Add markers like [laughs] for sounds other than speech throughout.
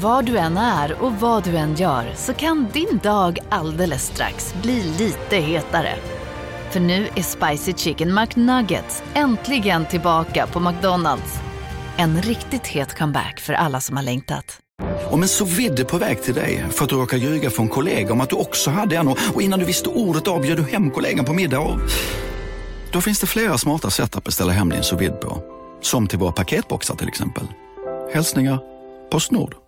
Var du än är och vad du än gör så kan din dag alldeles strax bli lite hetare. För nu är Spicy Chicken McNuggets äntligen tillbaka på McDonalds. En riktigt het comeback för alla som har längtat. Om en så vidde på väg till dig för att du råkar ljuga från kollega om att du också hade en och och innan du visste ordet av bjöd du hem kollegan på middag och... Då finns det flera smarta sätt att beställa hem din sous vide på. Som till våra paketboxar till exempel. Hälsningar Postnord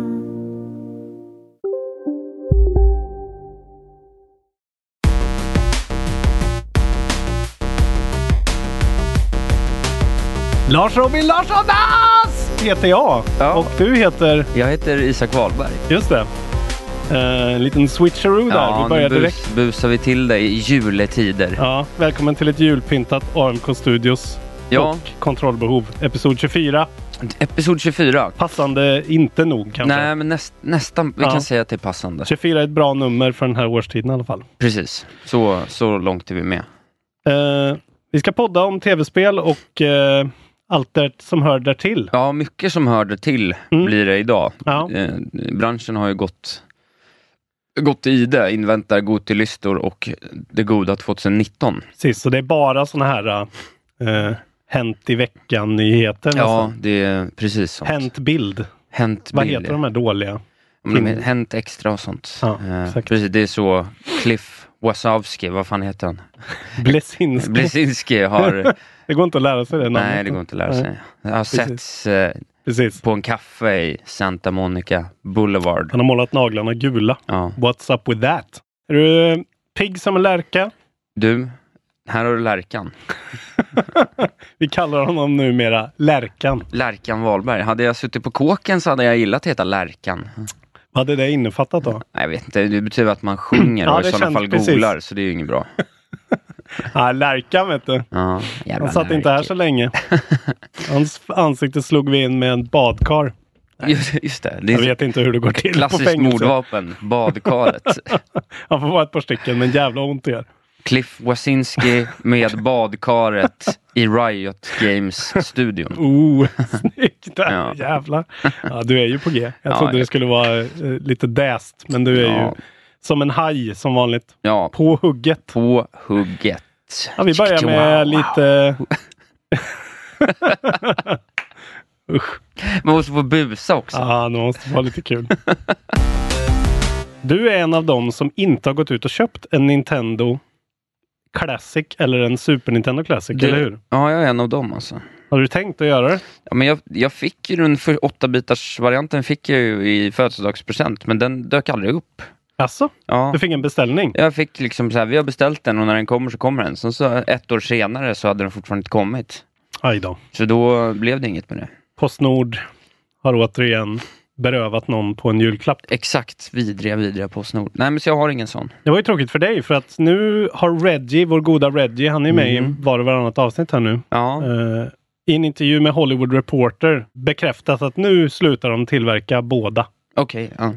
Lars Robin Larssondas heter jag. Ja. Och du heter, Jag heter Isak Wahlberg. just det, en liten switcheroo där. Vi börjar bus, direkt. busar vi till dig i juletider. Ja, välkommen till ett julpyntat AMK Studios Ja. och kontrollbehov. Episod 24. Episod 24. Passande inte nog kanske. Nej, men näst, nästan. Vi Ja. kan säga att det är passande. 24 är ett bra nummer för den här årstiden i alla fall. Precis. Så, så långt är vi med. Eh, vi ska podda om tv-spel och eh, allt det som hör därtill. Ja, mycket som hörde till Mm. blir det idag. Ja. Eh, branschen har ju gått, gått i det, inväntar Gotilistor och det goda 2019. Precis, så det är bara såna här eh, hänt i veckan-nyheter. Ja, nästan. det är precis sånt. Hänt bild. Hänt Vad bild, heter ja. de här dåliga? Men Hänt extra och sånt. Ja, Eh, precis, det är så Cliff Wasowski, vad fan heter han? Blesinski. [laughs] Blesinski har... Det går inte att lära sig det namnet. nej, det går inte att lära sig. Jag har Precis. setts eh, Precis. på en kaffe i Santa Monica Boulevard. Han har målat naglarna gula. Ja. What's up with that? Är du eh, pigg som en lärka? Du, här har du Lärkan. [laughs] Vi kallar honom numera Lärkan. Lärkan Wahlberg. Hade jag suttit på kåken så hade jag gillat att heta Lärkan. Vad hade det innefattat då? Jag vet inte, det betyder att man sjunger Ja, och i sådana fall precis. golar, så det är ju inget bra. [laughs] Ja, Lärkan vet du. Ja, Han satt inte här Lärke. så länge. Hans ansikte slog vi in med en badkar. [laughs] Just, just det, det är Jag vet inte hur det går till på klassiskt fängelse. mordvapen, badkaret. [laughs] Han får vara ett par stycken, men jävla ont det gör. Cliff Wasinski med badkaret i Riot Games-studion. Oh, snyggt! Där, Ja. Jävlar. Ja, du är ju på G. Jag Ja, trodde det jag- skulle vara eh, lite däst, men du är Ja. ju som en haj som vanligt. Ja, På hugget. på hugget. Ja, vi börjar med lite... [laughs] Usch. Man måste få busa också. Ja, det måste vara lite kul. Du är en av dem som inte har gått ut och köpt en Nintendo Classic eller en Super Nintendo Classic, Du- eller hur? Ja, jag är en av dem alltså. Har du tänkt att göra det? Ja, men jag, jag fick ju den för 8-bitars varianten fick jag ju i födelsedagspresent, men den dök aldrig upp. Alltså, Ja. du fick en beställning? Jag fick liksom så här, vi har beställt den och när den kommer så kommer den. Sen så ett år senare så hade den fortfarande inte kommit. Aj då. Så då blev det inget med det. Postnord har återigen berövat någon på en julklapp. Exakt, vidriga, vidriga Postnord. Nej men så jag har ingen sån. Det var ju tråkigt för dig för att nu har Reggie, vår goda Reggie, han är med Mm. i var och varannat avsnitt här nu. Ja, Eh, I en intervju med Hollywood Reporter bekräftat att nu slutar de tillverka båda. okej. ja.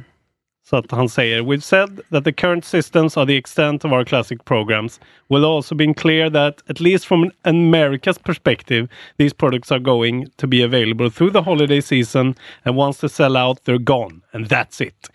Så att han säger We've said that the current systems are the extent of our classic programs. Will also been clear that at least from America's perspective these products are going to be available through the holiday season and once they sell out they're gone and that's it.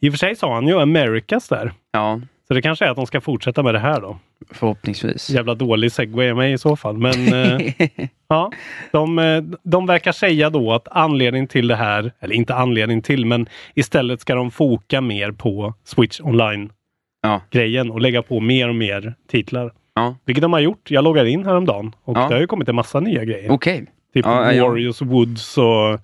I och för sig sa han ju Americas där. ja, Så det kanske är att de ska fortsätta med det här då. Förhoppningsvis. Jävla dålig segway av mig i så fall. Men eh, [laughs] ja, de, eh, de verkar säga då att anledning till det här, eller inte anledning till, men istället ska de foka mer på Switch online-grejen Ja. och lägga på mer och mer titlar. Ja, Vilket de har gjort. Jag loggade in häromdagen och Ja. det har ju kommit en massa nya grejer. okej. Typ Ja. Warriors Woods och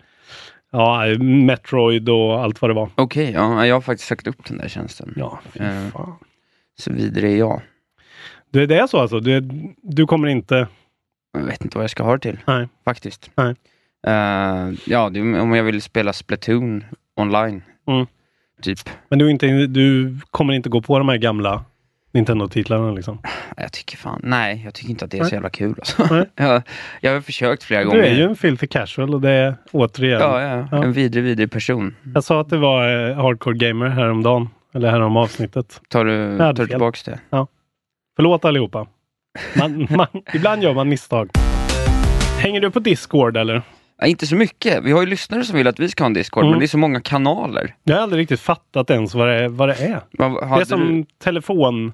ja, Metroid och allt vad det var. Okej, ja, jag har faktiskt sökt upp den där tjänsten. Ja, fy Eh. fan. Så vidare är jag. Det, det är så alltså? Du, du kommer inte... Jag vet inte vad jag ska ha det till. Nej. Faktiskt. Nej. Eh, ja, det, om jag vill spela Splatoon online. Mm. Typ. Men du, inte, du kommer inte gå på de här gamla Nintendo-titlarna liksom. Jag tycker fan, nej, jag tycker inte att det är så Nej. jävla kul. Alltså. [laughs] Jag, jag har försökt flera Du gånger. är ju en filthy casual och det är återigen. ja, ja, Ja. en vidrig, vidrig person. Jag sa att det var eh, hardcore gamer häromdagen. Eller härom avsnittet. Tar du, tar du tillbaks det? Förlåt allihopa. Man, [laughs] man, ibland gör man misstag. Hänger du på Discord eller? Ja, inte så mycket. Vi har ju lyssnare som vill att vi ska ha en Discord, Mm. men det är så många kanaler. Jag har aldrig riktigt fattat ens vad det är. Vad det, är. Vad, det är som du... telefon.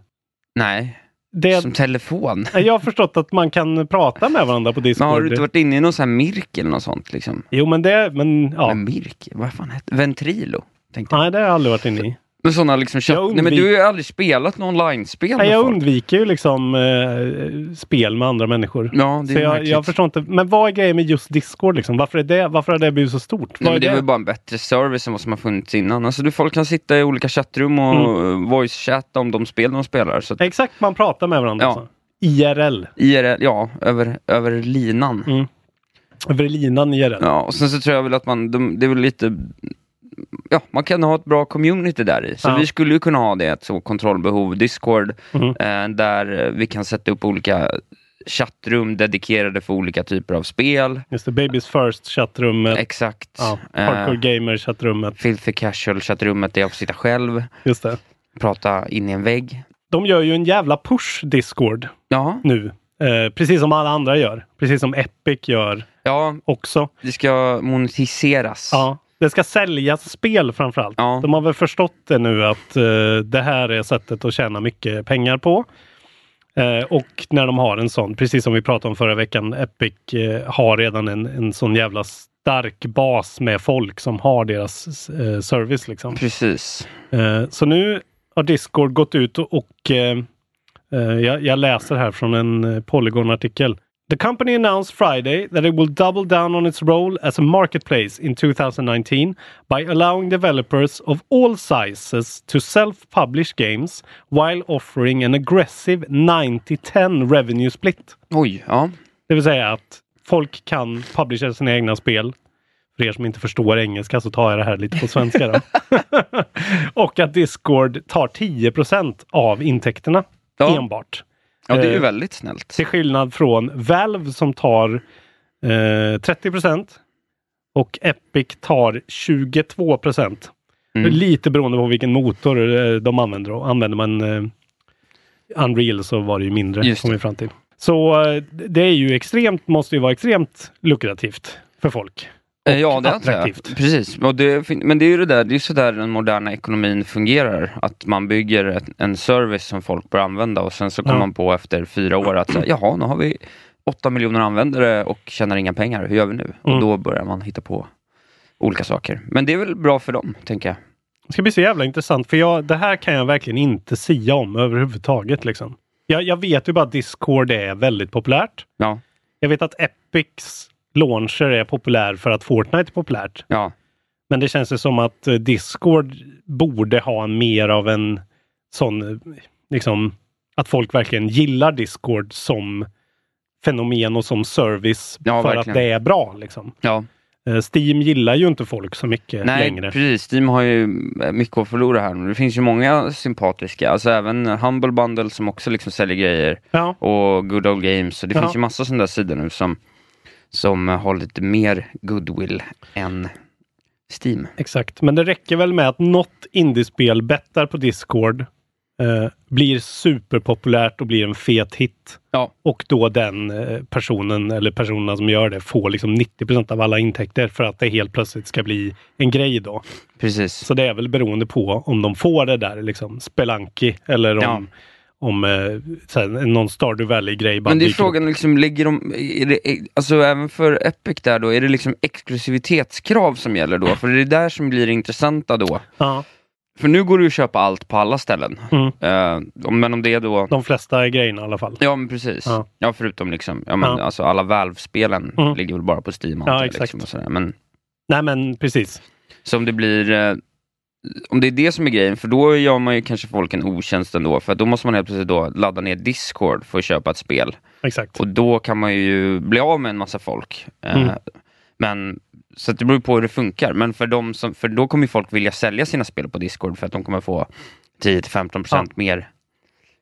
Nej, Det som telefon. Jag har förstått att man kan prata med varandra på Men Discord. har du inte varit inne i någon sån här Mirk eller något sånt? Liksom? Jo men det, men ja. Men Mirk, vad fan hette Ventrilo? Nej det har jag aldrig varit inne i. Men sådana liksom chatt... Jag Nej men undvik- du har ju aldrig spelat någon online-spel Nej, jag folk. undviker ju liksom eh, spel med andra människor. Ja, det Så är jag, jag förstår inte. Men vad är grejen med just Discord liksom? Varför, är det, varför har det blivit så stort? Nej, är det är det? väl bara en bättre service än vad som har funnits innan. Alltså, du, folk kan sitta i olika chattrum och Mm. voice-chatta om de spel de spelar. Så att, Exakt, man pratar med varandra. Ja. Alltså. IRL. IRL, ja, över, över linan. Mm. Över linan IRL. Ja, och sen så tror jag väl att man, de, det är väl lite, ja, man kan ha ett bra community där i. Så Ja. vi skulle ju kunna ha det, så kontrollbehov, Discord, Mhm. eh, där vi kan sätta upp olika chattrum dedikerade för olika typer av spel. Just det, Babies First chattrummet. Exakt. Ja, Eh, Hardcore Gamer chattrummet. Filthy casual chattrummet där jag får sitta själv, Just det. prata in i en vägg. De gör ju en jävla push Discord Ja, nu. Eh, precis som alla andra gör. Precis som Epic gör ja, också. det ska monetiseras. Ja, det ska säljas spel framförallt. Ja. De har väl förstått det nu att eh, det här är sättet att tjäna mycket pengar på. Eh, och när de har en sån, precis som vi pratade om förra veckan, Epic eh, har redan en, en sån jävla stark bas med folk som har deras service. Liksom. Precis. Så nu har Discord gått ut och, och jag, jag läser här från en Polygon-artikel. The company announced Friday that it will double down on its role as a marketplace in 2019 by allowing developers of all sizes to self-publish games while offering an aggressive 90-10 revenue split. Oj, ja. Det vill säga att folk kan publisha sina egna spel. För er som inte förstår engelska så tar jag det här lite på svenska. Då. [laughs] och att Discord tar 10% av intäkterna Ja. enbart. Ja, det är ju Eh, väldigt snällt. Till skillnad från Valve som tar eh, 30% och Epic tar 22 Mm. Lite beroende på vilken motor eh, de använder. Och använder man eh, Unreal så var det ju mindre. Just kom vi fram till. Så eh, det är ju extremt, måste ju vara extremt lukrativt för folk. Ja, det antar jag. attraktivt. Precis. Det, men det är ju det där, det är så där den moderna ekonomin fungerar. Att man bygger ett, en service som folk bör använda och sen så kommer Ja. man på efter fyra år att jaha, nu har vi åtta miljoner användare och tjänar inga pengar. Hur gör vi nu? Mm. Och då börjar man hitta på olika saker. Men det är väl bra för dem, tänker jag. Det ska bli så jävla intressant för jag, det här kan jag verkligen inte sia om överhuvudtaget. Liksom. Jag, jag vet ju bara att Discord är väldigt populärt. Ja, Jag vet att Epics launcher är populär för att Fortnite är populärt. ja, Men det känns ju som att eh, Discord borde ha mer av en sån, eh, liksom, att folk verkligen gillar Discord som fenomen och som service Ja, för verkligen. att det är bra. Liksom. ja. Eh, Steam gillar ju inte folk så mycket Nej, längre. precis. Steam har ju mycket att förlora här. Det finns ju många sympatiska, alltså även Humble Bundle som också liksom säljer grejer. Ja, och Good Old Games. Så det Ja. finns ju massa sådana där sidor nu som, som har lite mer goodwill än Steam. exakt. Men det räcker väl med att något indiespel bettar på Discord, eh, blir superpopulärt och blir en fet hit. Ja. Och då den eh, personen eller personerna som gör det får liksom 90% av alla intäkter för att det helt plötsligt ska bli en grej då. Precis. Så det är väl beroende på om de får det där liksom Spelanki eller om, Ja. Om eh, någon Stardew Valley-grej Men det är frågan, liksom, lägger de, det, alltså även för Epic där då, är det liksom exklusivitetskrav som gäller då? För det är där som blir det intressanta då. Ja, För nu går det ju att köpa allt på alla ställen. Mm. Om- men om det då... de flesta grejerna i alla fall. Ja men precis. Ja. Ja, förutom liksom, ja men Ja. alltså alla Valve-spelen Mm. ligger väl bara på Steam Ja, jag, exakt. liksom, och sådär. Men Nej men precis. Så om det blir, eh, om det är det som är grejen, för då gör man ju kanske folk en otjänst ändå, för då måste man helt plötsligt då ladda ner Discord för att köpa ett spel. Exakt. Och då kan man ju bli av med en massa folk. Eh, Mm. Men, så det beror på hur det funkar, men för, de som, för då kommer ju folk vilja sälja sina spel på Discord för att de kommer få 10-15% mer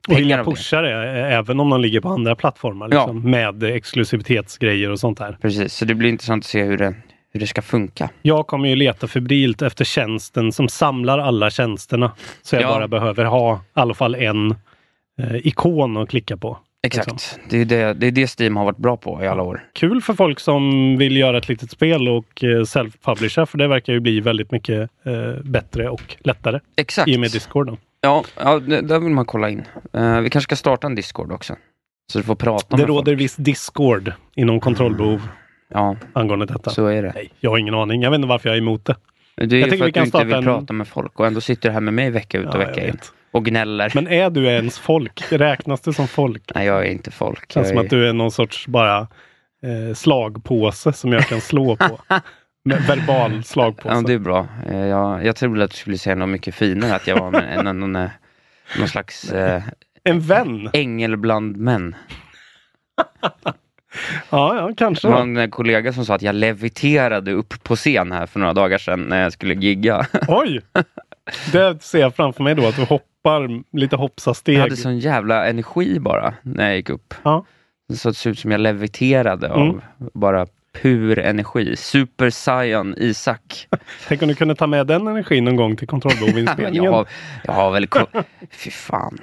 Och vilja pusha det även om de ligger på andra plattformar. Ja. Liksom, Med exklusivitetsgrejer och sånt där. Precis, så det blir intressant att se hur det, hur det ska funka. Jag kommer ju leta febrilt efter tjänsten som samlar alla tjänsterna. Så jag Ja. bara behöver ha i alla fall en eh, ikon att klicka på. Exakt, Liksom. det, är det, det är det Steam har varit bra på i alla år. Kul för folk som vill göra ett litet spel och eh, self-publisha för det verkar ju bli väldigt mycket eh, bättre och lättare Exakt. i och med Discord. Ja, ja det, där vill man kolla in. Eh, vi kanske ska starta en Discord också. Så du får prata Det med råder folk. viss Discord inom kontrollbehov Ja, angående detta. så är det. Nej, jag har ingen aning. Jag vet inte varför jag är emot det. Det är Jag ju för vi att kan du inte vill en- prata med folk och ändå sitter du här med mig vecka ut och Ja, vecka in. Och gnäller. Men är du ens folk? Räknas du som folk? Nej, jag är inte folk. Det känns som är... att du är någon sorts bara eh, slagpåse som jag kan slå på. [laughs] Verbal slagpåse. Ja, det är bra. Eh, Jag, jag trodde att du skulle säga något mycket finare, att jag var med, en, någon, någon, någon slags eh, En vän? ängel bland män. [laughs] Ja, ja kanske. Det var en eh, kollega som sa att jag leviterade upp på scen här för några dagar sedan när jag skulle gigga. [laughs] Oj! Det ser jag framför mig då, att du hoppar lite hoppsasteg. Jag hade sån jävla energi bara när jag gick upp. Ja. Det såg ut som jag leviterade av Mm. bara pur energi. Super Saiyan Isak. [laughs] Tänk om du kunde ta med den energin någon gång till kontrollbehovinspelningen. [laughs] jag, har, jag har väl... Fy fan.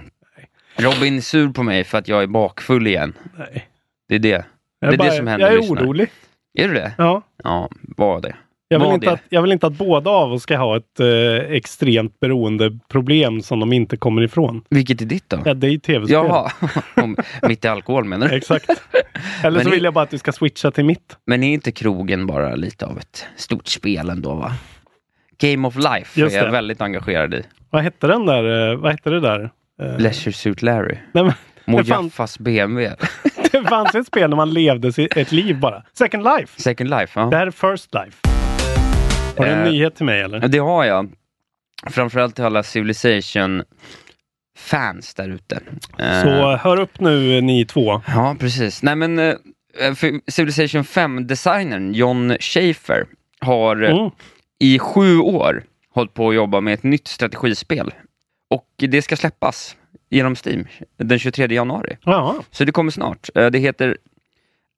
Robin är sur på mig för att jag är bakfull igen. Nej. Det är det. Det är bara- det som händer, Jag är orolig. Är du det? Ja. Ja, var det. Jag vill, Var inte det. att, jag vill inte att båda av oss ska ha ett eh, extremt beroendeproblem som de inte kommer ifrån. Vilket är ditt då? Ja, det är ju tv-spel. Jaha, [laughs] mitt i alkohol menar du? Exakt. [laughs] Eller Men så i- vill jag bara att du ska switcha till mitt. Men är inte krogen bara lite av ett stort spel ändå va? Game of Life Just är jag det. väldigt engagerad i. Vad hette den där? eh, Vad hette det där? Eh, Leisure Suit Larry. nej, men, Mojaffas BMW. [laughs] det fanns ett spel när man levde ett liv bara. Second Life. Second Life, Det ja. här är First Life. Har du en Eh, nyhet till mig eller? Det har jag. Framförallt till alla Civilization fans där ute. Eh, Så hör upp nu eh, ni två. Ja, precis. Nej men eh, för Civilization 5-designern John Schaefer har eh, Mm. i sju år hållit på att jobba med ett nytt strategispel. Och det ska släppas genom Steam den 23 januari. Ja. Så det kommer snart. Eh, Det heter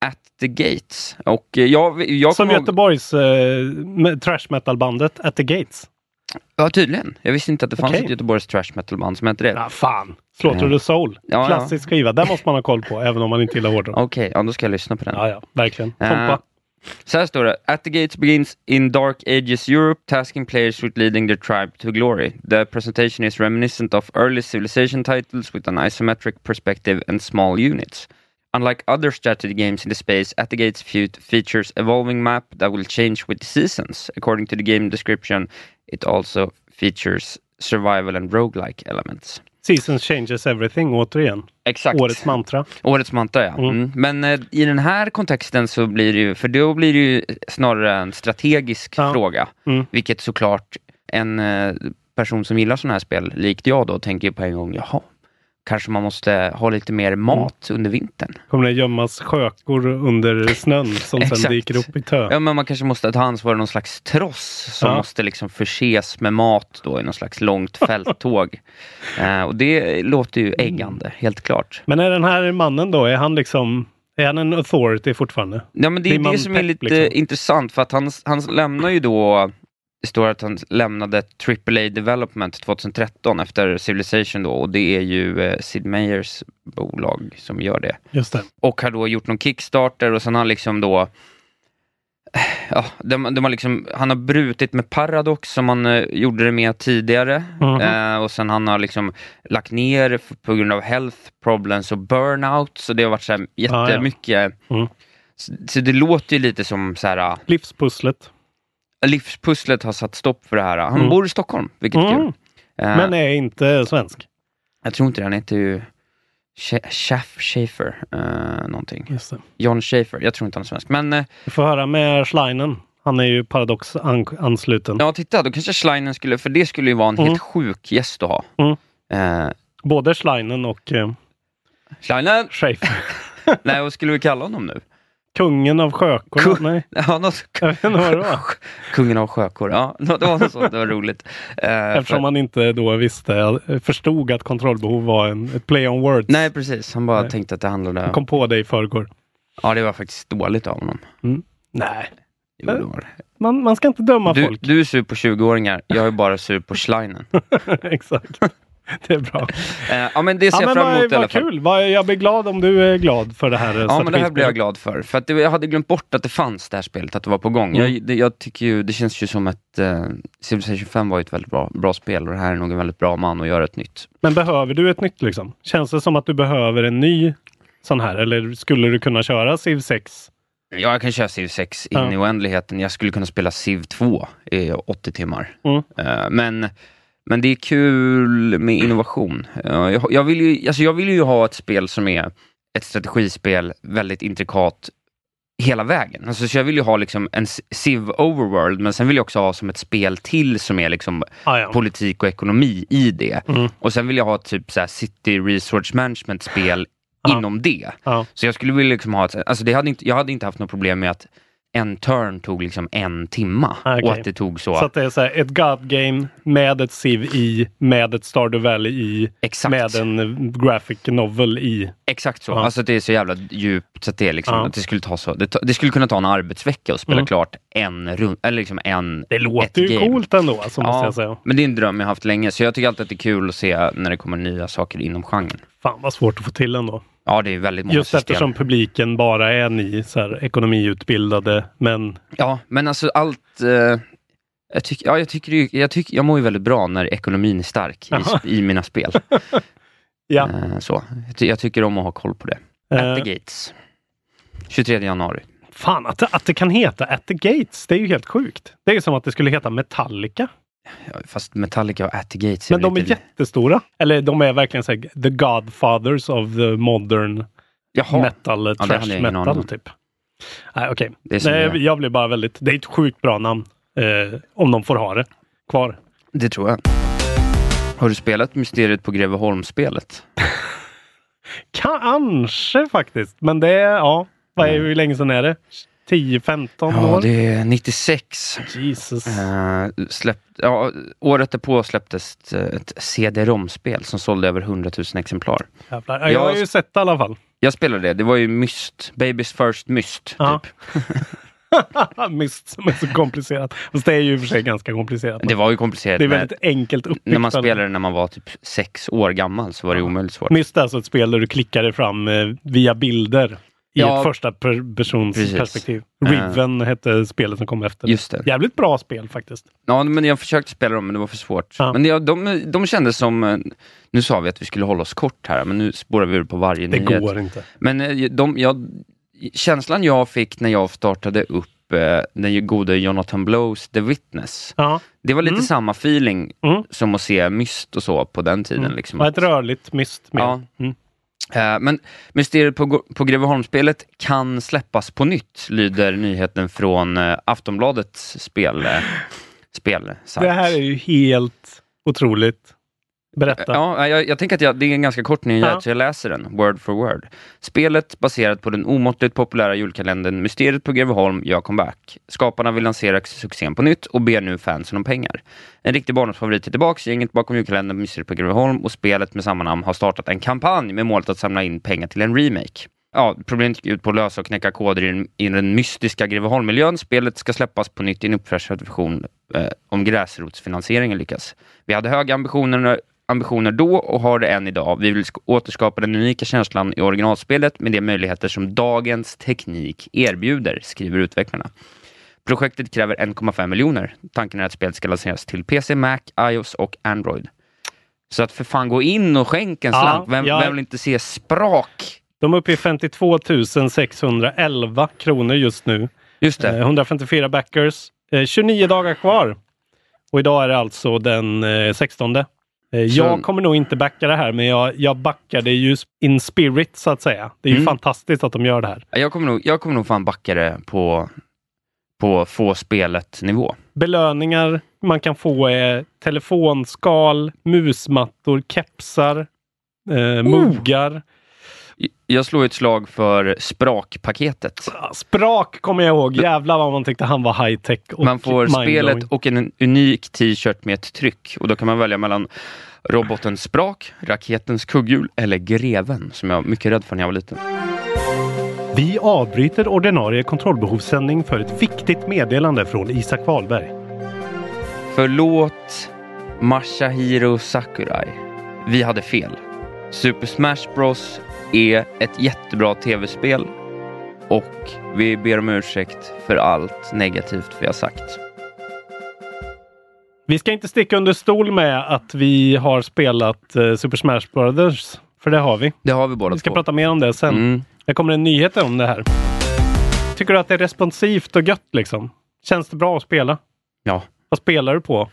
At the Gates. Och eh, jag, jag Som Göteborgs eh, trash metal-bandet At the Gates. Ja, tydligen. Jag visste inte att det fanns Okej. ett Göteborgs trash metal-band som hette det. Ja, fan. Slaughter the Soul. Ja, Klassisk skiva. Den måste man ha koll på, även om man inte gillar hårdrock. Okej, ja, då ska jag lyssna på den. Ja, ja, verkligen. Eh, Tompa. Så här står det. At the gates begins in dark ages Europe, tasking players with leading their tribe to glory. The presentation is reminiscent of early civilization titles with an isometric perspective and small units. Unlike other strategy games in the space, At the Gates fe- features evolving map that will change with the seasons. According to the game description, it also features survival and roguelike elements. Seasons changes everything, återigen. Exakt. Årets mantra. Årets mantra, ja. Mm. Mm. Men eh, i den här kontexten så blir det ju, för då blir det ju snarare en strategisk Ja. fråga. Mm. Vilket såklart en eh, person som gillar sådana här spel, likt jag då, tänker på en gång, jaha, kanske man måste ha lite mer mat Mm. under vintern. Kommer det gömmas skökor under snön som sen [laughs] dyker upp i tö? Ja, men man kanske måste ta ansvar för någon slags tross som Ja. måste liksom förses med mat då i någon slags långt fälttåg. [laughs] eh, och det låter ju äggande, helt klart. Men är den här mannen då, är han liksom... Är han en authority fortfarande? Ja men det är det som är lite liksom? intressant för att han, han lämnar ju då det står att han lämnade AAA Development 2013 efter Civilization då och det är ju eh, Sid Meier's bolag som gör det. Just det. Och har då gjort någon Kickstarter och sen har liksom då Ja, de, de har liksom, han har brutit med Paradox som han eh, gjorde det med tidigare. Mhm. Eh, och sen han har liksom lagt ner på grund av health problems och burnout. Så det har varit så här ja. jättemycket. Mm. Så, så det låter ju lite som så här, ah, Livspusslet. Livspusslet har satt stopp för det här. Han Mm. bor i Stockholm, vilket är Mm. kul. Eh, Men är inte svensk. Jag tror inte det, han heter ju Schaff Schaefer, eh, någonting. Just det. John Schaefer, jag tror inte han är svensk. Men eh, Vi får höra med Schleinen. Han är ju Paradox-ansluten. ja, titta, då kanske Schleinen skulle, för det skulle ju vara en Mm. helt sjuk gäst att ha. Mm. Eh, Både Schleinen och eh, Schleinen! Schaefer. [laughs] Nej, vad skulle vi kalla honom nu? Kungen av sjökorna? Kung- Nej, [laughs] Ja, något, [laughs] jag vet inte vad det var. [laughs] kungen av sjökor. Ja, det var något sånt. Det var roligt. Eh, Eftersom för- man inte då visste, förstod att kontrollbehov var en, ett play on words. Nej, precis. Han bara Nej. tänkte att det handlade... Kom på det i förrgår. Ja, det var faktiskt dåligt av honom. Nej, Jo, var det. man, man ska inte döma Du, folk. du är sur på 20-åringar, jag är bara sur på Schleinen. Exakt. [laughs] Det är bra. Eh, ja, men det ser Ja, jag fram emot vad, i alla fall. kul. Jag blir glad om du är glad för det här Ja, men det här blir jag glad för. För att det, jag hade glömt bort att det fanns det här spelet, att det var på gång. Mm. Jag, det, jag tycker ju, det känns ju som att eh, Civilization 5 var ett väldigt bra, bra spel och det här är nog en väldigt bra man att göra ett nytt. Men behöver du ett nytt liksom? Känns det som att du behöver en ny sån här? Eller skulle du kunna köra Civ 6? Ja, jag kan köra Civ 6 in Ja. i oändligheten. Jag skulle kunna spela Civ 2 i 80 timmar. Mm. Eh, men, men det är kul med innovation. Jag, jag, vill ju, alltså jag vill ju ha ett spel som är ett strategispel, väldigt intrikat hela vägen. Alltså, så jag vill ju ha liksom en Civ Overworld, men sen vill jag också ha som ett spel till som är liksom Ah, ja. politik och ekonomi i det. Mm. Och sen vill jag ha typ så City Resource Management-spel Ja. inom det. Ja. Så jag skulle vilja liksom ha ett, alltså det hade inte, jag hade inte haft något problem med att en turn tog liksom en timma Ah, okej. och att det tog så. Så att det är så här, ett God Game med ett Civ i, med ett Stardew Valley i, Exakt. med en graphic novel i. Exakt så. Ja. Alltså det är så jävla djupt så att det, liksom, Ja. att det skulle ta så. Det, det skulle kunna ta en arbetsvecka att spela Mm. klart en rund, eller liksom en Det låter ju game. coolt ändå, alltså, måste jag säga. men det är en dröm jag haft länge, så jag tycker alltid att det är kul att se när det kommer nya saker inom genren. Fan vad svårt att få till ändå. Ja, det är väldigt många Just system. eftersom publiken bara är ni så här, ekonomiutbildade. Men Ja, men alltså allt... Eh, jag, tycker, ja, jag, tycker, jag, tycker, jag mår ju väldigt bra när ekonomin är stark i, i mina spel. [laughs] ja. Eh, så. Jag, ty, jag tycker om att ha koll på det. Eh, At the Gates. 23 januari. Fan, att att det kan heta At the Gates, det är ju helt sjukt. Det är som att det skulle heta Metallica. Ja, fast Metallica och At the Gates är Men de är lite... jättestora. Eller de är verkligen så här, the godfathers of the modern Jaha, metal, det trash jag metal typ. Nej, okej. Är som Nej, är. Jag blir bara väldigt... Det är ett sjukt bra namn. Eh, om de får ha det kvar. det tror jag. Har du spelat Mysteriet på Greveholm-spelet? [laughs] Kanske faktiskt. Men det är, ja. Vad är, hur länge sedan är det? 10-15 Ja, år? det är 96. Jesus. Eh, släppt, ja, året därpå släpptes ett, ett CD-ROM-spel som sålde över 100 000 exemplar. Jävlar. Ja, Jag har Jag- ju sett det i alla fall. Jag spelade det, det var ju Myst, Baby's First Myst. Ja. Typ. [laughs] Myst som är så komplicerat. Fast det är ju i och för sig ganska komplicerat. Det var ju komplicerat. Det är väldigt enkelt uppbyggt. när man spelade när man var typ sex år gammal så var det omöjligt svårt. Myst är alltså ett spel där du klickar dig fram eh, via bilder Ja. ett första per persons Precis. perspektiv. Riven hette spelet som kom efter. Just det. Jävligt bra spel faktiskt. Ja, men jag försökte spela dem men det var för svårt. Ja. Men ja, de, de kändes som, eh, nu sa vi att vi skulle hålla oss kort här, men nu spårar vi ur på varje Det nyhet. går inte. Men eh, de, jag, känslan jag fick när jag startade upp eh, den gode Jonathan Blows The Witness, Ja. det var lite Mm. samma feeling Mm. som att se Myst och så på den tiden. Mm. Liksom. Och ett rörligt myst med. Ja. Mm. Eh, men Mysteriet på, på Greveholmsspelet kan släppas på nytt, lyder nyheten från eh, Aftonbladets spel, eh, spelsajt. Det här är ju helt otroligt. Berätta. Ja, jag, jag tänker att jag, det är en ganska kort nyhet, Ja. så jag läser den word for word. Spelet baserat på den omåttligt populära julkalendern Mysteriet på Greveholm gör comeback. Skaparna vill lansera succén på nytt och ber nu fansen om pengar. En riktig barndomsfavorit är tillbaks, gänget bakom julkalendern Mysteriet på Greveholm och spelet med samma namn har startat en kampanj med målet att samla in pengar till en remake. Ja, problemet gick ut på att lösa och knäcka koder i den, i den mystiska Greveholm-miljön. Spelet ska släppas på nytt i en uppfräschad version eh, om gräsrotsfinansieringen lyckas. Vi hade höga ambitioner, ambitioner då och har det än idag. Vi vill sk- återskapa den unika känslan i originalspelet med de möjligheter som dagens teknik erbjuder, skriver utvecklarna. Projektet kräver 1,5 miljoner. Tanken är att spelet ska lanseras till PC, Mac, iOS och Android. Så att för fan gå in och skänk en Ja, slant. Vem, jag- vem vill inte se sprak? De är uppe i 52 611 kronor just nu. Just Eh, det. 154 backers. Eh, 29 dagar kvar. Och idag är det alltså den eh, 16. Eh, jag kommer nog inte backa det här, men jag, jag backar det ju in spirit så att säga. Det är ju Mm. fantastiskt att de gör det här. Jag kommer nog, jag kommer nog fan backa det på, på få spelet-nivå. Belöningar man kan få är telefonskal, musmattor, kepsar, eh, muggar. Jag slår ett slag för sprakpaketet. Sprak kommer jag ihåg. Jävlar vad man tyckte han var high tech. Och Man får spelet och en unik t-shirt med ett tryck och då kan man välja mellan roboten Sprak, raketens kugghjul eller Greven som jag var mycket rädd för när jag var liten. Vi avbryter ordinarie kontrollbehovssändning för ett viktigt meddelande från Isak Wahlberg. Förlåt Masahiro Sakurai. Vi hade fel. Super Smash Bros är ett jättebra tv-spel och vi ber om ursäkt för allt negativt vi har sagt. Vi ska inte sticka under stol med att vi har spelat eh, Super Smash Brothers. För det har vi. Det har vi båda Vi ska två. prata mer om det sen. Mm. Det kommer en nyhet om det här. Tycker du att det är responsivt och gött liksom? Känns det bra att spela? Ja. Vad spelar du på?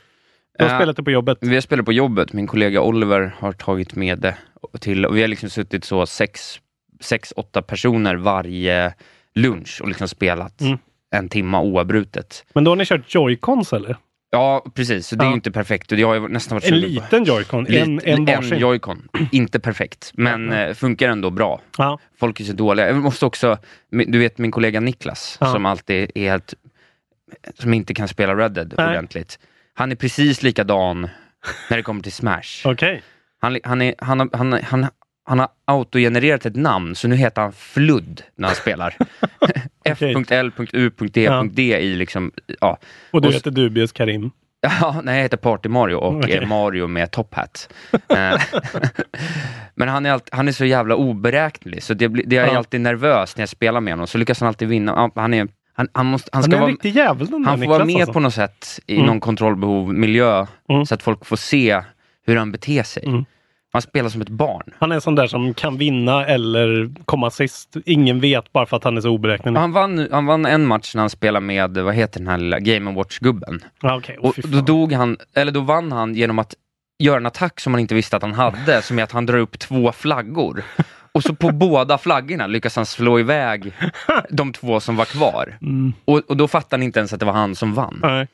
Du har Eh, spelat det på jobbet. Vi har spelat på jobbet. Min kollega Oliver har tagit med det till och vi har liksom suttit så sex, sex åtta personer varje lunch och liksom spelat Mm. en timma oavbrutet. Men då har ni kört Joy-Cons eller? Ja, precis. Så det är Ja. ju inte perfekt. Och jag har nästan varit En liten Joy-Con? En, en varsin? Joy-Con. inte perfekt, men eh, funkar ändå bra. Ja. Folk är så dåliga. Jag måste också, du vet min kollega Niklas, Ja. som alltid är helt, som inte kan spela Red Dead Nej. ordentligt. Han är precis likadan när det kommer till Smash. Okej. Han, han, är, han, har- han, han, han har autogenererat ett namn, så nu heter han Fludd när han spelar. [laughs] F.L.U.D.D i liksom, ja. Och du Och heter Dubious Karim? [laughs] Ja, nej, jag heter Party Mario och Okej. eh, Mario med top hat. Eh, [laughs] Men han är, alltid, han är så jävla oberäknelig, så det, det är jag Ja. alltid nervös när jag spelar med honom. Så lyckas han alltid vinna. Ja, Han, är, han, han, måste, han, Han ska är en vara, riktig jävel den han får Niklas vara med alltså. på något sätt i Mm. någon kontrollbehov miljö, Mm. så att folk får se hur han beter sig. Mm. Han spelar som ett barn. Han är en sån där som kan vinna eller komma sist. Ingen vet bara för att han är så oberäknelig. Han vann, han vann en match när han spelade med, vad heter den här lilla Game Watch-gubben? Åh, Och fy då dog han, eller då vann han genom att göra en attack som man inte visste att han hade, som är att han drar upp två flaggor. Och så på [laughs] båda flaggorna lyckas han slå iväg de två som var kvar. Mm. Och, och då fattar ni inte ens att det var han som vann. Nej.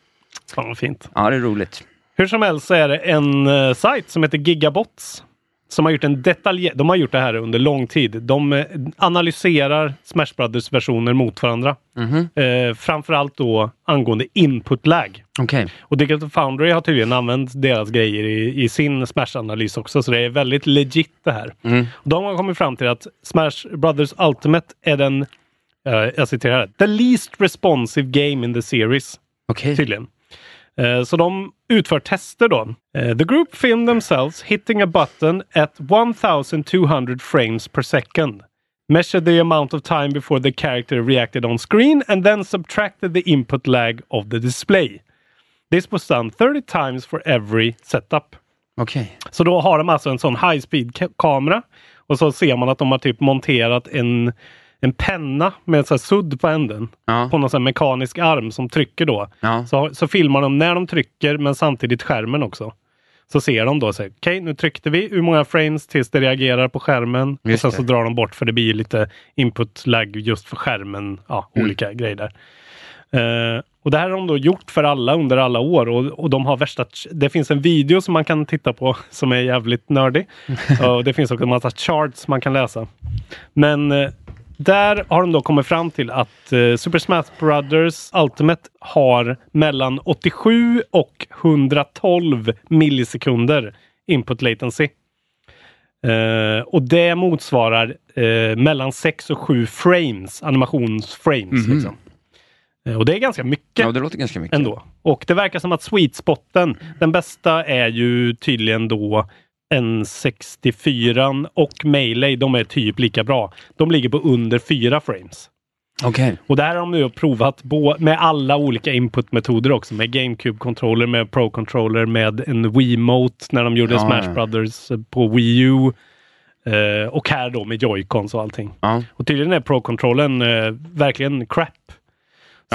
Fan vad fint. Ja, det är roligt. Hur som helst så är det en uh, sajt som heter Gigabots. Som har gjort en detalj... De har gjort det här under lång tid. De eh, analyserar Smash Brothers versioner mot varandra. Mhm. Eh, framförallt då angående input lag. Okej. Och Digital Foundry har tydligen använt deras grejer i, i sin Smash-analys också, så det är väldigt legit det här. Mm. De har kommit fram till att Smash Brothers Ultimate är den, jag citerar, the least responsive game in the series, Okej. tydligen. Eh, Så de utför tester då. Eh, The group filmed themselves hitting a button at 1200 frames per second. Measured the amount of time before the character reacted on screen and then subtracted the input lag of the display. This was done 30 times for every setup. Okej. Så då har de alltså en sån high speed ka- kamera och så ser man att de har typ monterat en, en penna med så här sudd på änden Ja. på någon sån mekanisk arm som trycker då. Ja. Så, så filmar de när de trycker men samtidigt skärmen också. Så ser de då, så okej nu tryckte vi, hur många frames tills det reagerar på skärmen. Just och sen så det. drar de bort för det blir lite input lag just för skärmen. Ja, Mm. olika grejer där. Eh, och det här har de då gjort för alla under alla år och, och de har värsta... Det finns en video som man kan titta på [laughs] som är jävligt nördig. [laughs] och det finns också en massa charts man kan läsa. Men eh, där har de då kommit fram till att eh, Super Smash Brothers Ultimate har mellan 87 och 112 millisekunder input latency. Eh, och det motsvarar eh, mellan 6 och 7 frames, animationsframes. Mhm. Liksom. Eh, och det är ganska mycket Ja, det låter ganska mycket. ändå. Och det verkar som att sweet spotten, den bästa är ju tydligen då N64 och Melee, de är typ lika bra. De ligger på under 4 frames. Okej. Och det här har de nu provat bo- med alla olika inputmetoder också. Med GameCube-controller, med Pro-controller, med en Wiimote när de gjorde Ja, Smash ja. Brothers på Wii U. Eh, och här då med Joy-Cons och allting. Ja. Och tydligen är Pro-controllen eh, verkligen crap.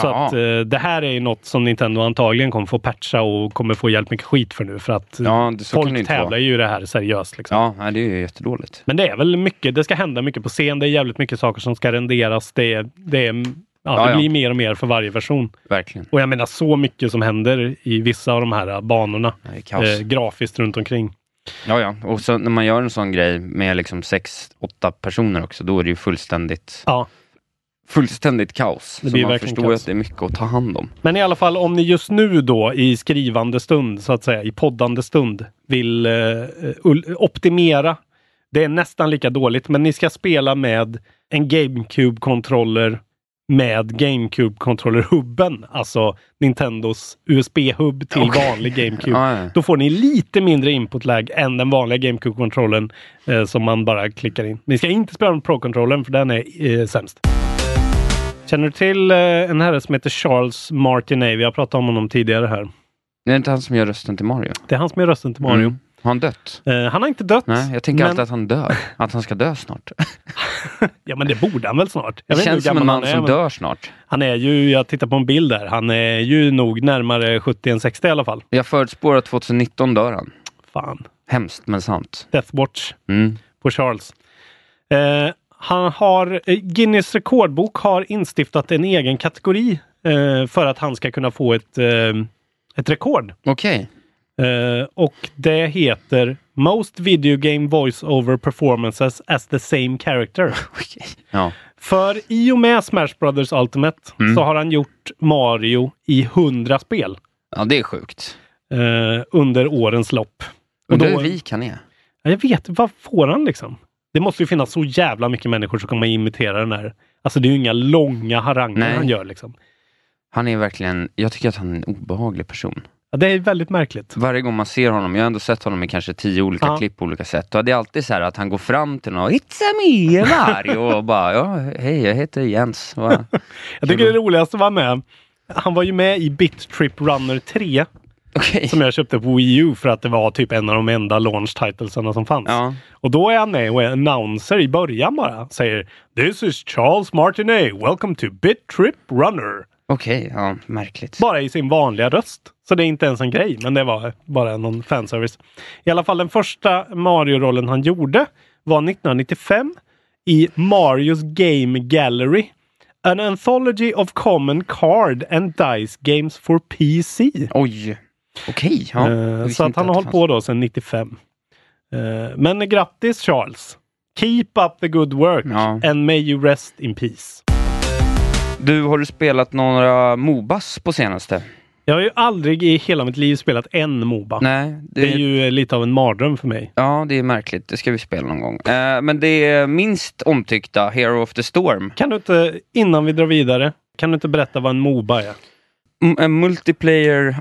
Så att eh, det här är ju något som Nintendo antagligen kommer få patcha och kommer få hjälpt mycket skit för nu. För att Ja, det, kan det folk tävlar ju i det här seriöst. Liksom. Ja, det är ju jättedåligt. Men det är väl mycket, det ska hända mycket på scen. Det är jävligt mycket saker som ska renderas. Det, är, det, är, ja, det ja. blir mer och mer för varje version. Verkligen. Och jag menar så mycket som händer i vissa av de här banorna. Är kaos. Eh, grafiskt runt omkring. Ja, ja. Och så när man gör en sån grej med liksom sex, åtta personer också, då är det ju fullständigt, Ja. Fullständigt kaos. Det så man förstår kaos. att det är mycket att ta hand om. Men i alla fall om ni just nu då i skrivande stund, så att säga, i poddande stund, vill eh, ul- optimera. Det är nästan lika dåligt, men ni ska spela med en GameCube-kontroller med GameCube-kontroller-hubben, alltså Nintendos USB-hubb till Okej. vanlig GameCube. Ja, ja. Då får ni lite mindre input-lag än den vanliga GameCube-kontrollen eh, som man bara klickar in. Ni ska inte spela med Pro-kontrollen för den är eh, sämst. Känner du till eh, en herre som heter Charles Martinet? Vi har pratat om honom tidigare här. Det är inte han som gör rösten till Mario? Det är han som är rösten till Mario. Mm. Har han dött? Eh, han har inte dött. Nej, jag tänker men, alltid att han dör. Att han ska dö snart. [laughs] Ja, men det borde han väl snart. Jag Det känns som en man är, som men dör snart. Han är ju, jag tittar på en bild där, han är ju nog närmare 70 än 60 i alla fall. Jag förutspår att 2019 dör han. Fan. Hemskt men sant. Death Watch Mm. på Charles. Eh, han har, eh, Guinness rekordbok har instiftat en egen kategori eh, för att han ska kunna få ett, eh, ett rekord. Okej. Eh, och det heter Most Video Game Voice Over Performances as the same character. [laughs] Okej. Ja. För i och med Smash Brothers Ultimate Mm. så har han gjort Mario i 100 spel ja, det är sjukt. eh, under årens lopp. Och Undrar hur rik han är. Ja, jag vet, vad får han liksom? Det måste ju finnas så jävla mycket människor som kommer imitera den här. Alltså det är ju inga långa haranger Nej. han gör liksom. Han är verkligen, jag tycker att han är en obehaglig person. Ja, det är väldigt märkligt. Varje gång man ser honom, jag har ändå sett honom i kanske tio olika Ja. klipp på olika sätt. Och det är alltid så här att han går fram till någon, It's a me Mario! och [laughs] bara, ja, hej jag heter Jens. [laughs] Jag tycker det roligaste var med, han var ju med i Bit Trip Runner 3 Okej. som jag köpte på Wii U för att det var typ en av de enda launch titlesarna som fanns. Ja. Och då är han med och är announcer i början bara. Säger This is Charles Martinet, welcome to Bit Trip Runner. Okej, ja, märkligt. Bara i sin vanliga röst. Så det är inte ens en grej, men det var bara någon fanservice. I alla fall den första Mario-rollen han gjorde var 1995 i Marios Game Gallery. An anthology of common card and dice games for PC. Oj. Okej, ja. jag Eh, så att han har hållit på då sedan 95. Eh, men grattis Charles! Keep up the good work Ja. and may you rest in peace. Du, har du spelat några Mobas på senaste? Jag har ju aldrig i hela mitt liv spelat en Moba. Nej, det, Det är ju lite av en mardröm för mig. Ja, det är märkligt. Det ska vi spela någon gång. Eh, men det är minst omtyckta Hero of the Storm. Kan du inte, innan vi drar vidare, kan du inte berätta vad en Moba är? M- en multiplayer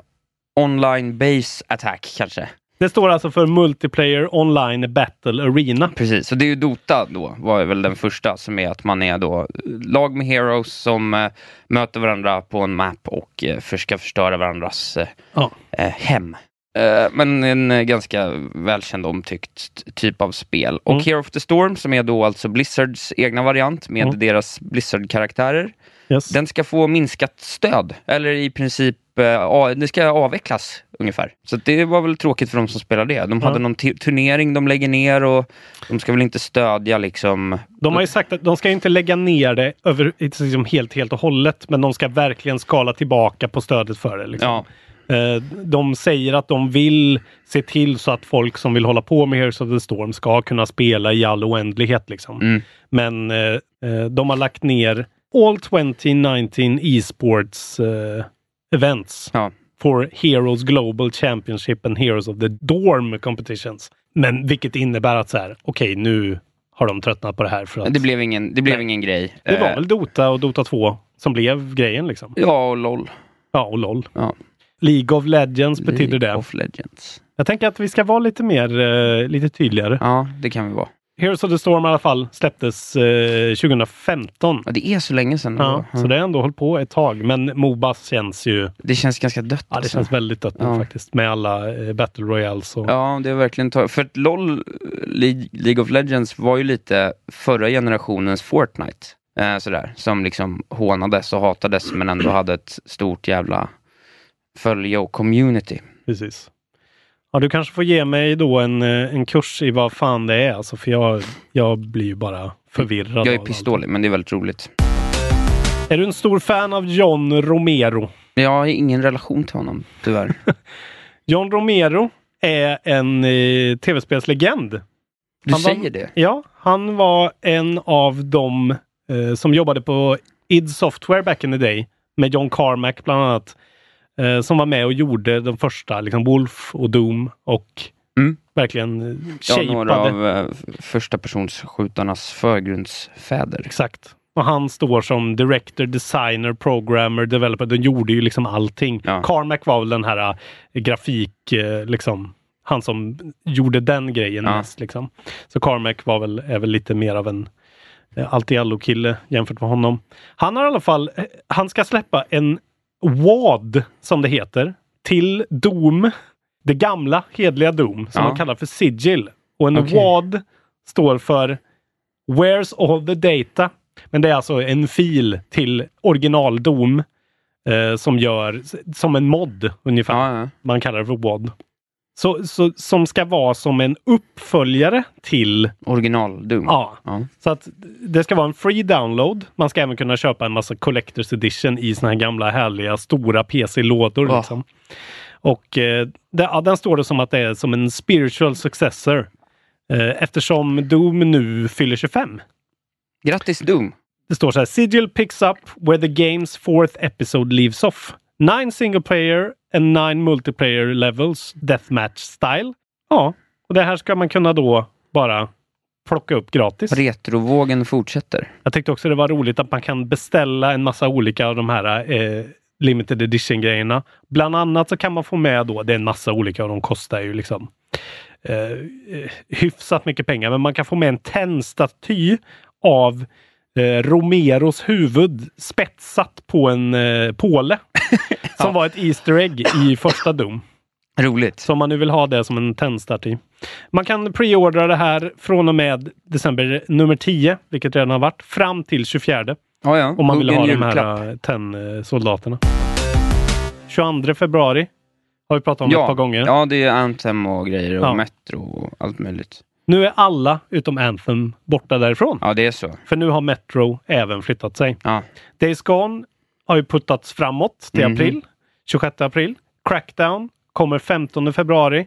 online base attack kanske. Det står alltså för Multiplayer Online Battle Arena. Precis, så det är ju Dota då, var väl den första som är att man är då lag med heroes som eh, möter varandra på en map och eh, för, ska förstöra varandras eh, Ja. eh, hem. Eh, men en eh, ganska välkänd och omtyckt typ av spel. Och Mm. Hero of the Storm som är då alltså Blizzards egna variant med Mm. deras Blizzard-karaktärer. Yes. Den ska få minskat stöd, eller i princip eh, det ska avvecklas ungefär. Så det var väl tråkigt för de som spelar det. De hade Ja. någon turnering de lägger ner och de ska väl inte stödja liksom... De har ju sagt att de ska inte lägga ner det över, liksom helt, helt och hållet, men de ska verkligen skala tillbaka på stödet för det. Liksom. Ja, Eh, De säger att de vill se till så att folk som vill hålla på med Heroes of the Storm ska kunna spela i all oändlighet. Liksom. Mm. Men eh, de har lagt ner All 2019 Esports eh, Events ja. for Heroes Global Championship and Heroes of the Dorm Competitions. Men vilket innebär att så här, okej nu har de tröttnat på det här. För att Det blev ingen, det blev Nej. ingen grej. det var Eh, väl Dota och Dota 2 som blev grejen liksom. Ja, och LOL. Ja, och LOL. Ja. League of Legends betyder League det. of Legends. Jag tänker att vi ska vara lite mer, eh, lite tydligare. Ja, det kan vi vara. Heroes of the Storm i alla fall släpptes eh, 2015. Ja, det är så länge sedan. Ja, ändå. så det har ändå hållit på ett tag. Men Mobas känns ju, Det känns ganska dött. ja det alltså. känns väldigt dött nu Ja. faktiskt. Med alla eh, Battle Royales och... Ja, det är verkligen tag- För att LOL, League, League of Legends var ju lite förra generationens Fortnite. Eh, sådär, som liksom hånades och hatades men ändå hade ett stort jävla följe och community. Precis. Ja, du kanske får ge mig då en, eh, en kurs i vad fan det är. Alltså, för jag, jag blir ju bara förvirrad. Jag är av pistålig, men det är väldigt roligt. Är du en stor fan av John Romero? Jag har ingen relation till honom, tyvärr. [laughs] John Romero är en eh, tv-spelslegend. Du Han var- säger det? Ja, han var en av dem eh, som jobbade på id Software back in the day med John Carmack bland annat. Eh, som var med och gjorde de första, liksom Wolf och Doom och Mm. verkligen eh, Ja, shapeade. några av eh, första persons skjutarnas förgrundsfäder. Exakt. Och han står som director, designer, programmer, developer. De gjorde ju liksom allting. Ja. Carmack var väl den här eh, grafik, eh, liksom, han som gjorde den grejen Ja. mest. Liksom. Så Carmack var väl, är väl lite mer av en eh, allt i allo-kille jämfört med honom. Han har i alla fall, han ska släppa en WAD som det heter till Doom. Det gamla hedliga Doom som Ja. man kallar för Sigil. Och en Okej. WAD står för Where's all the data? Men det är alltså en fil till original Doom eh, som gör som en mod ungefär. Ja, ja. Man kallar det för WAD. Så, så, som ska vara som en uppföljare till Original Doom. Ja. Ja. Så att det ska vara en free download. Man ska även kunna köpa en massa collectors edition i såna här gamla härliga stora PC-lådor. Ja. Liksom. Och eh, det, ja, den står det som att det är som en spiritual successor. Eh, eftersom Doom nu fyller 25. Grattis Doom! Det står så här. Sigil picks up where the game's fourth episode leaves off. Nine single player and nine multiplayer levels, deathmatch style. Ja, och det här ska man kunna då bara plocka upp gratis. Retrovågen fortsätter. Jag tyckte också det var roligt att man kan beställa en massa olika av de här eh, limited edition grejerna. Bland annat så kan man få med då, det är en massa olika och de kostar ju liksom eh, eh, hyfsat mycket pengar, men man kan få med en tennstaty av eh, Romeros huvud spetsat på en eh, påle. [laughs] som var ett Easter egg i första Doom. Roligt. Så om man nu vill ha det som en tennstaty. Man kan preordra det här från och med december nummer 10, vilket redan har varit, fram till 24. Ja, ja. Om man vill ha de här tenn-soldaterna. 22 februari har vi pratat om ja. ett par gånger. Ja, det är Anthem och grejer och Ja. Metro och allt möjligt. Nu är alla utom Anthem borta därifrån. Ja, det är så. För nu har Metro även flyttat sig. Ja. Days Gone har ju puttats framåt till Mhm. april. 26 april. Crackdown kommer 15 februari.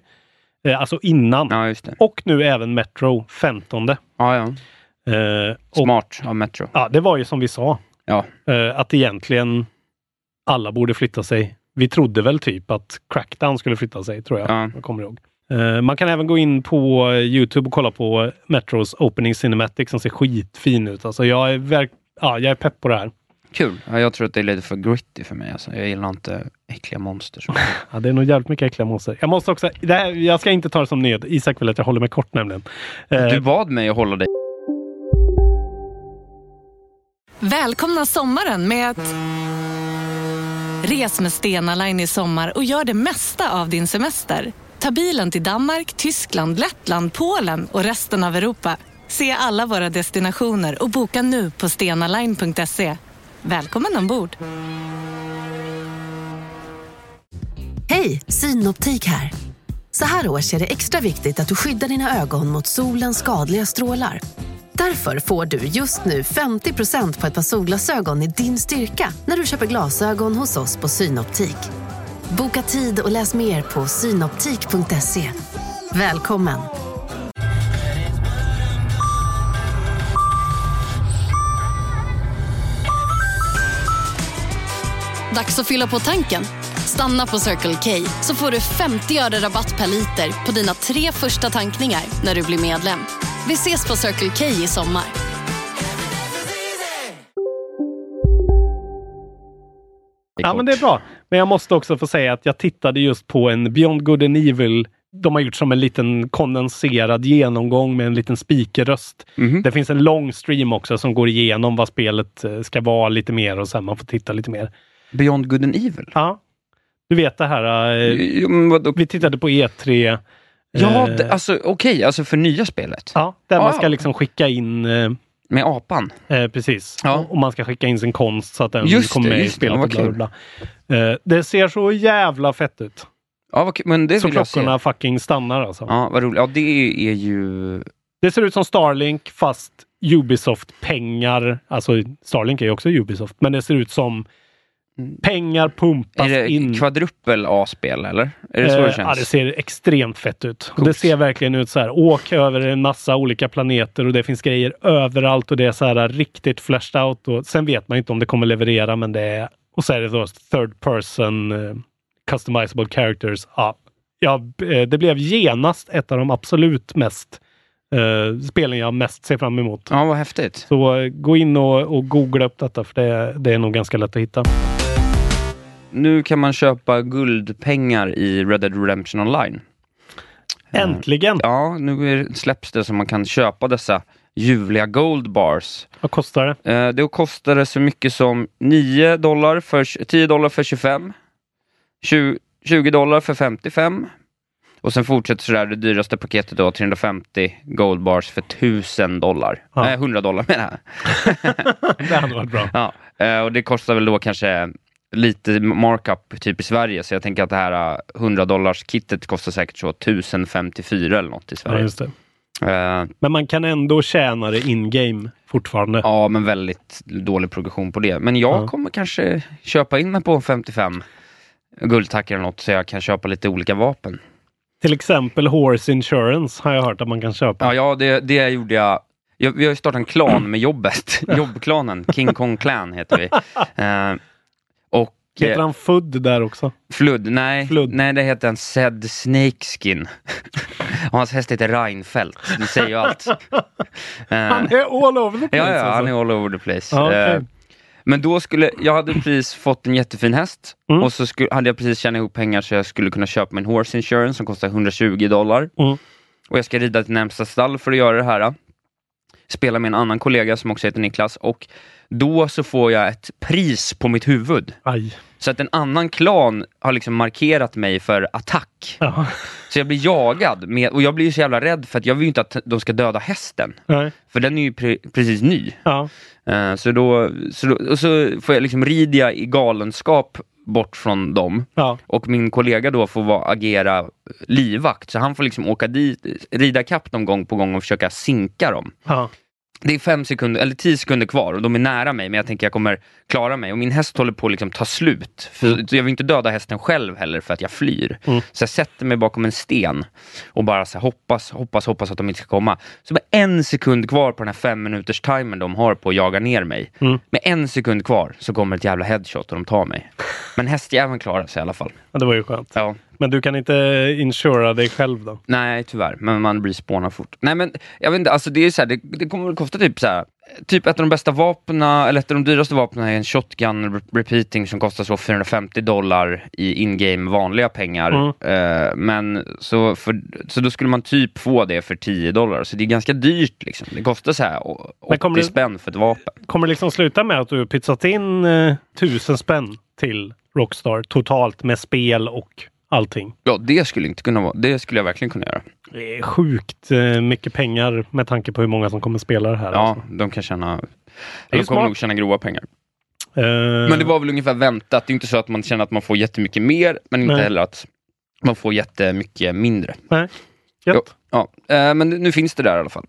Eh, alltså innan. ja. Och nu även Metro 15. Ja, ja. Eh, och, Smart av Metro. ja, det var ju som vi sa. Ja. Eh, att egentligen alla borde flytta sig. Vi trodde väl typ att Crackdown skulle flytta sig, tror jag. Ja. Jag kommer ihåg. Eh, man kan även gå in på Youtube och kolla på Metros Opening Cinematic som ser skitfin ut. Alltså jag är, verk- ja, jag är pepp på det här. Kul. Ja, jag tror att det är lite för gritty för mig. Alltså. Jag gillar inte äckliga monster. Så. [laughs] Ja, det är nog jävligt mycket äckliga monster. Jag måste också, det här, jag ska inte ta det som nyhet. Isak vill att jag håller mig kort nämligen. Eh, Du bad mig att hålla dig. Välkomna sommaren med att... Res med Stena Line i sommar och gör det mesta av din semester. Ta bilen till Danmark, Tyskland, Lettland, Polen och resten av Europa. Se alla våra destinationer och boka nu på stenaline.se. Välkommen ombord! Hej, Synoptik här. Så här års är det extra viktigt att du skyddar dina ögon mot solens skadliga strålar. Därför får du just nu 50% på ett par solglasögon i din styrka när du köper glasögon hos oss på Synoptik. Boka tid och läs mer på synoptik.se. Välkommen! Dags att fylla på tanken. Stanna på Circle K så får du 50 öre rabatt per liter på dina tre första tankningar när du blir medlem. Vi ses på Circle K i sommar. Ja, men det är bra. Men jag måste också få säga att jag tittade just på en Beyond Good and Evil. De har gjort som en liten kondenserad genomgång med en liten speakerröst. Mhm. Det finns en lång stream också som går igenom vad spelet eh, ska vara lite mer och sen man får titta lite mer. Beyond Good and Evil? Ja, du vet det här. vadå? Vi tittade på E3. Ja, eh, alltså okej, alltså för nya spelet. ja, där man Ah. ska liksom skicka in eh, Med apan. Eh, precis. Ja. Och, man ska skicka in sin konst så att den Just kommer det, med i det. spelet. Bla, bla, bla. Eh, det ser så jävla fett ut. Ja, vad men det så vill jag se. klockorna fucking stannar alltså. Ja, vad roligt. Ja, det är ju... Det ser ut som Starlink fast Ubisoft-pengar. Alltså Starlink är ju också Ubisoft, men det ser ut som Pengar pumpas Är det in. kvadrupel A-spel eller? Är det så det Eh, känns? Ja, det ser extremt fett ut. Och Coolt. det ser verkligen ut så här. Åk över en massa olika planeter och det finns grejer överallt och det är så här riktigt flashed out. Och sen vet man inte om det kommer leverera, men det är... Och så är det då third person eh, customizable characters. Ja, ja, eh, det blev genast ett av de absolut mest eh, spelen jag mest ser fram emot. Ja, vad häftigt. Så eh, gå in och, och googla upp detta för det, det är nog ganska lätt att hitta. Nu kan man köpa guldpengar i Red Dead Redemption Online. Äntligen! Ja, nu släpps det så man kan köpa dessa ljuvliga gold bars. Vad kostar det? Eh, det kostar det så mycket som 9 dollar för, 10 dollar för 25, 20, 20 dollar för 55 och sen fortsätter sådär det dyraste paketet då 350 gold bars för 1000 dollar. Ja. Nej, 100 dollar menar jag. [laughs] Det hade varit bra. [laughs] Ja, eh, och det kostar väl då kanske lite markup typ i Sverige så jag tänker att det här eh, 100 dollars kittet kostar säkert så 1054 eller något i Ja, Sverige. just det. Eh, Men man kan ändå tjäna det in-game fortfarande. Ja, men väldigt dålig progression på det. Men jag Ja. kommer kanske köpa in mig på 55 guldtackor eller något så jag kan köpa lite olika vapen. Till exempel Horse Insurance har jag hört att man kan köpa. Ja, ja det, det gjorde jag. jag. Vi har ju startat en klan med jobbet. [laughs] Jobbklanen. King Kong Clan heter vi. [laughs] Eh, Heter han Fudd där också? Flood, nej, Flood. nej det heter en Zed Snakeskin. och hans häst heter Reinfeldt. Det säger ju allt. [laughs] Han är all over the place Ja, ja, han alltså. är all over the place. Ja, okej. Eh, Men då skulle, jag hade precis fått en jättefin häst Mm. och så skulle, hade jag precis tjänat ihop pengar så jag skulle kunna köpa min horse insurance som kostar 120 dollar. Mm. Och jag ska rida till närmsta stall för att göra det här. Spela med en annan kollega som också heter Niklas och då så får jag ett pris på mitt huvud. Aj. Så att en annan klan har liksom markerat mig för attack. Ja. Så jag blir jagad med, och jag blir så jävla rädd för att jag vill ju inte att de ska döda hästen. Nej. För den är ju pre- precis ny. Ja. Eh, så då, så då och så får jag liksom rida i galenskap bort från dem. Ja. Och min kollega då får vara, agera livvakt, så han får liksom åka dit, rida kapp dem gång på gång och försöka sinka dem. Ja. Det är fem sekunder, eller tio sekunder kvar och de är nära mig, men jag tänker jag kommer klara mig. Och min häst håller på att liksom ta slut. För Jag vill inte döda hästen själv heller för att jag flyr. Mm. Så jag sätter mig bakom en sten och bara så hoppas, hoppas, hoppas att de inte ska komma. Så med en sekund kvar på den här fem minuters timern de har på att jaga ner mig. Mm. Med en sekund kvar så kommer ett jävla headshot och de tar mig. Men hästjäveln klarar sig i alla fall. ja, det var ju skönt. Ja. Men du kan inte insura dig själv då? Nej, tyvärr. Men man blir spånad fort. Nej, men jag vet inte, alltså det är så här, det, det kommer väl kosta typ så här. Typ ett av de bästa vapnen, eller ett av de dyraste vapnen är en shotgun re- repeating som kostar så 450 dollar i in-game vanliga pengar. Mm. Eh, men så, för, så då skulle man typ få det för 10 dollar, så det är ganska dyrt liksom. Det kostar så här å- 80 Men kommer det- spänn för ett vapen. Kommer det liksom sluta med att du pytsat in eh, tusen spänn till Rockstar totalt med spel och allting? Ja, det skulle inte kunna vara, det skulle jag verkligen kunna göra. Det är sjukt eh, mycket pengar med tanke på hur många som kommer spela det här. Ja, alltså. de kan tjäna, de kommer smart. nog tjäna grova pengar. Eh, Men det var väl ungefär väntat. Det är inte så att man känner att man får jättemycket mer, men inte Nej. heller att man får jättemycket mindre. Nej. Gött. Ja, eh, men nu finns det där i alla fall.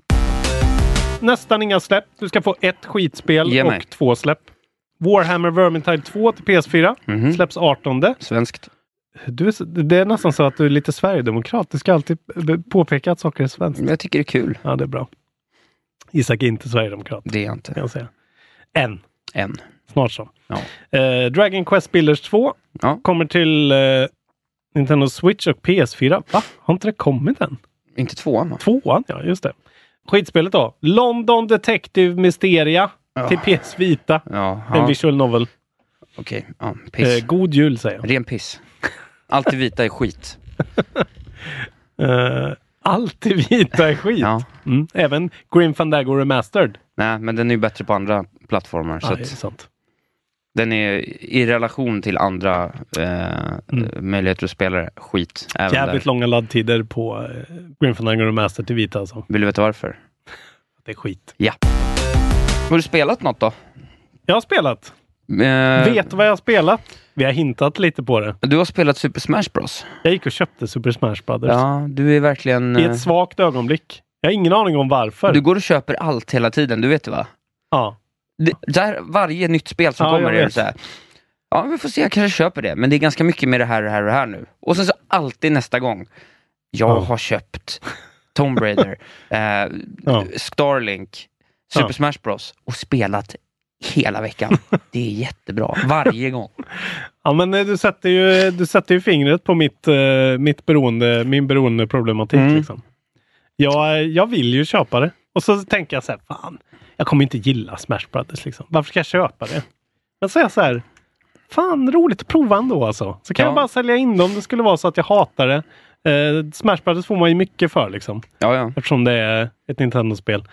Nästan inga släpp. Du ska få ett skitspel Ge mig. och två släpp. Warhammer Vermintide 2 till PS4 Mhm. släpps 18. Svenskt. Du är, det är nästan så att du är lite Sverigedemokrat. Du ska alltid påpeka att saker är svenskt. Jag tycker det är kul. Ja, det är bra. Isak är inte Sverigedemokrat, Det är jag kan inte. jag säga. Än. Än. Snart så. Ja. Eh, Dragon Quest Builders 2 Ja. kommer till eh, Nintendo Switch och PS4. Va? Har inte det kommit än? Inte tvåan va? Tvåan, ja just det. Skitspelet då. London Detective Mysteria till PS Vita. Ja, En ja. visual novel. okej. Ja, piss. Eh, god jul säger jag. Ren piss. Allt det vita är skit. [laughs] Eh, allt i vita är skit. Ja. Mm. Även Grim Fandango Remastered. Nej, men den är ju bättre på andra plattformar. Så Ja, det är sant. den är i relation till andra eh, möjligheter att spela det, skit. Även Mm. Jävligt där. långa laddtider på eh, Grim Fandango Remastered till vita alltså. Vill du veta varför? [laughs] Det är skit. Har du spelat något då? Jag har spelat. Eh, Vet vad jag har spelat? Vi har hintat lite på det. Du har spelat Super Smash Bros? Jag gick och köpte Super Smash Brothers. Ja, du är verkligen... I eh, ett svagt ögonblick. Jag har ingen aning om varför. Du går och köper allt hela tiden, du vet det va? Ja. Det, där, varje nytt spel som Ja, kommer är det så här. Ja, vi får se, jag kanske köper det. Men det är ganska mycket med det här och det här och det här nu. Och sen så alltid nästa gång. Jag Ja. har köpt Tomb Raider, [laughs] eh, Ja. Starlink, Super. Smash Bros och spelat hela veckan. Det är jättebra, varje gång. [laughs] Ja, men eh, du sätter ju, du sätter ju fingret på mitt, eh, mitt beroende, min beroendeproblematik. Mm. Liksom. Jag, jag vill ju köpa det. Och så tänker jag så här, fan, jag kommer inte gilla Smash Brothers. Liksom. Varför ska jag köpa det? Men så är jag så här, fan roligt att prova ändå alltså. Så kan Ja. jag bara sälja in det om det skulle vara så att jag hatar det. Eh, Smash Brothers får man ju mycket för liksom. Ja, ja. Eftersom det är ett Nintendo-spel.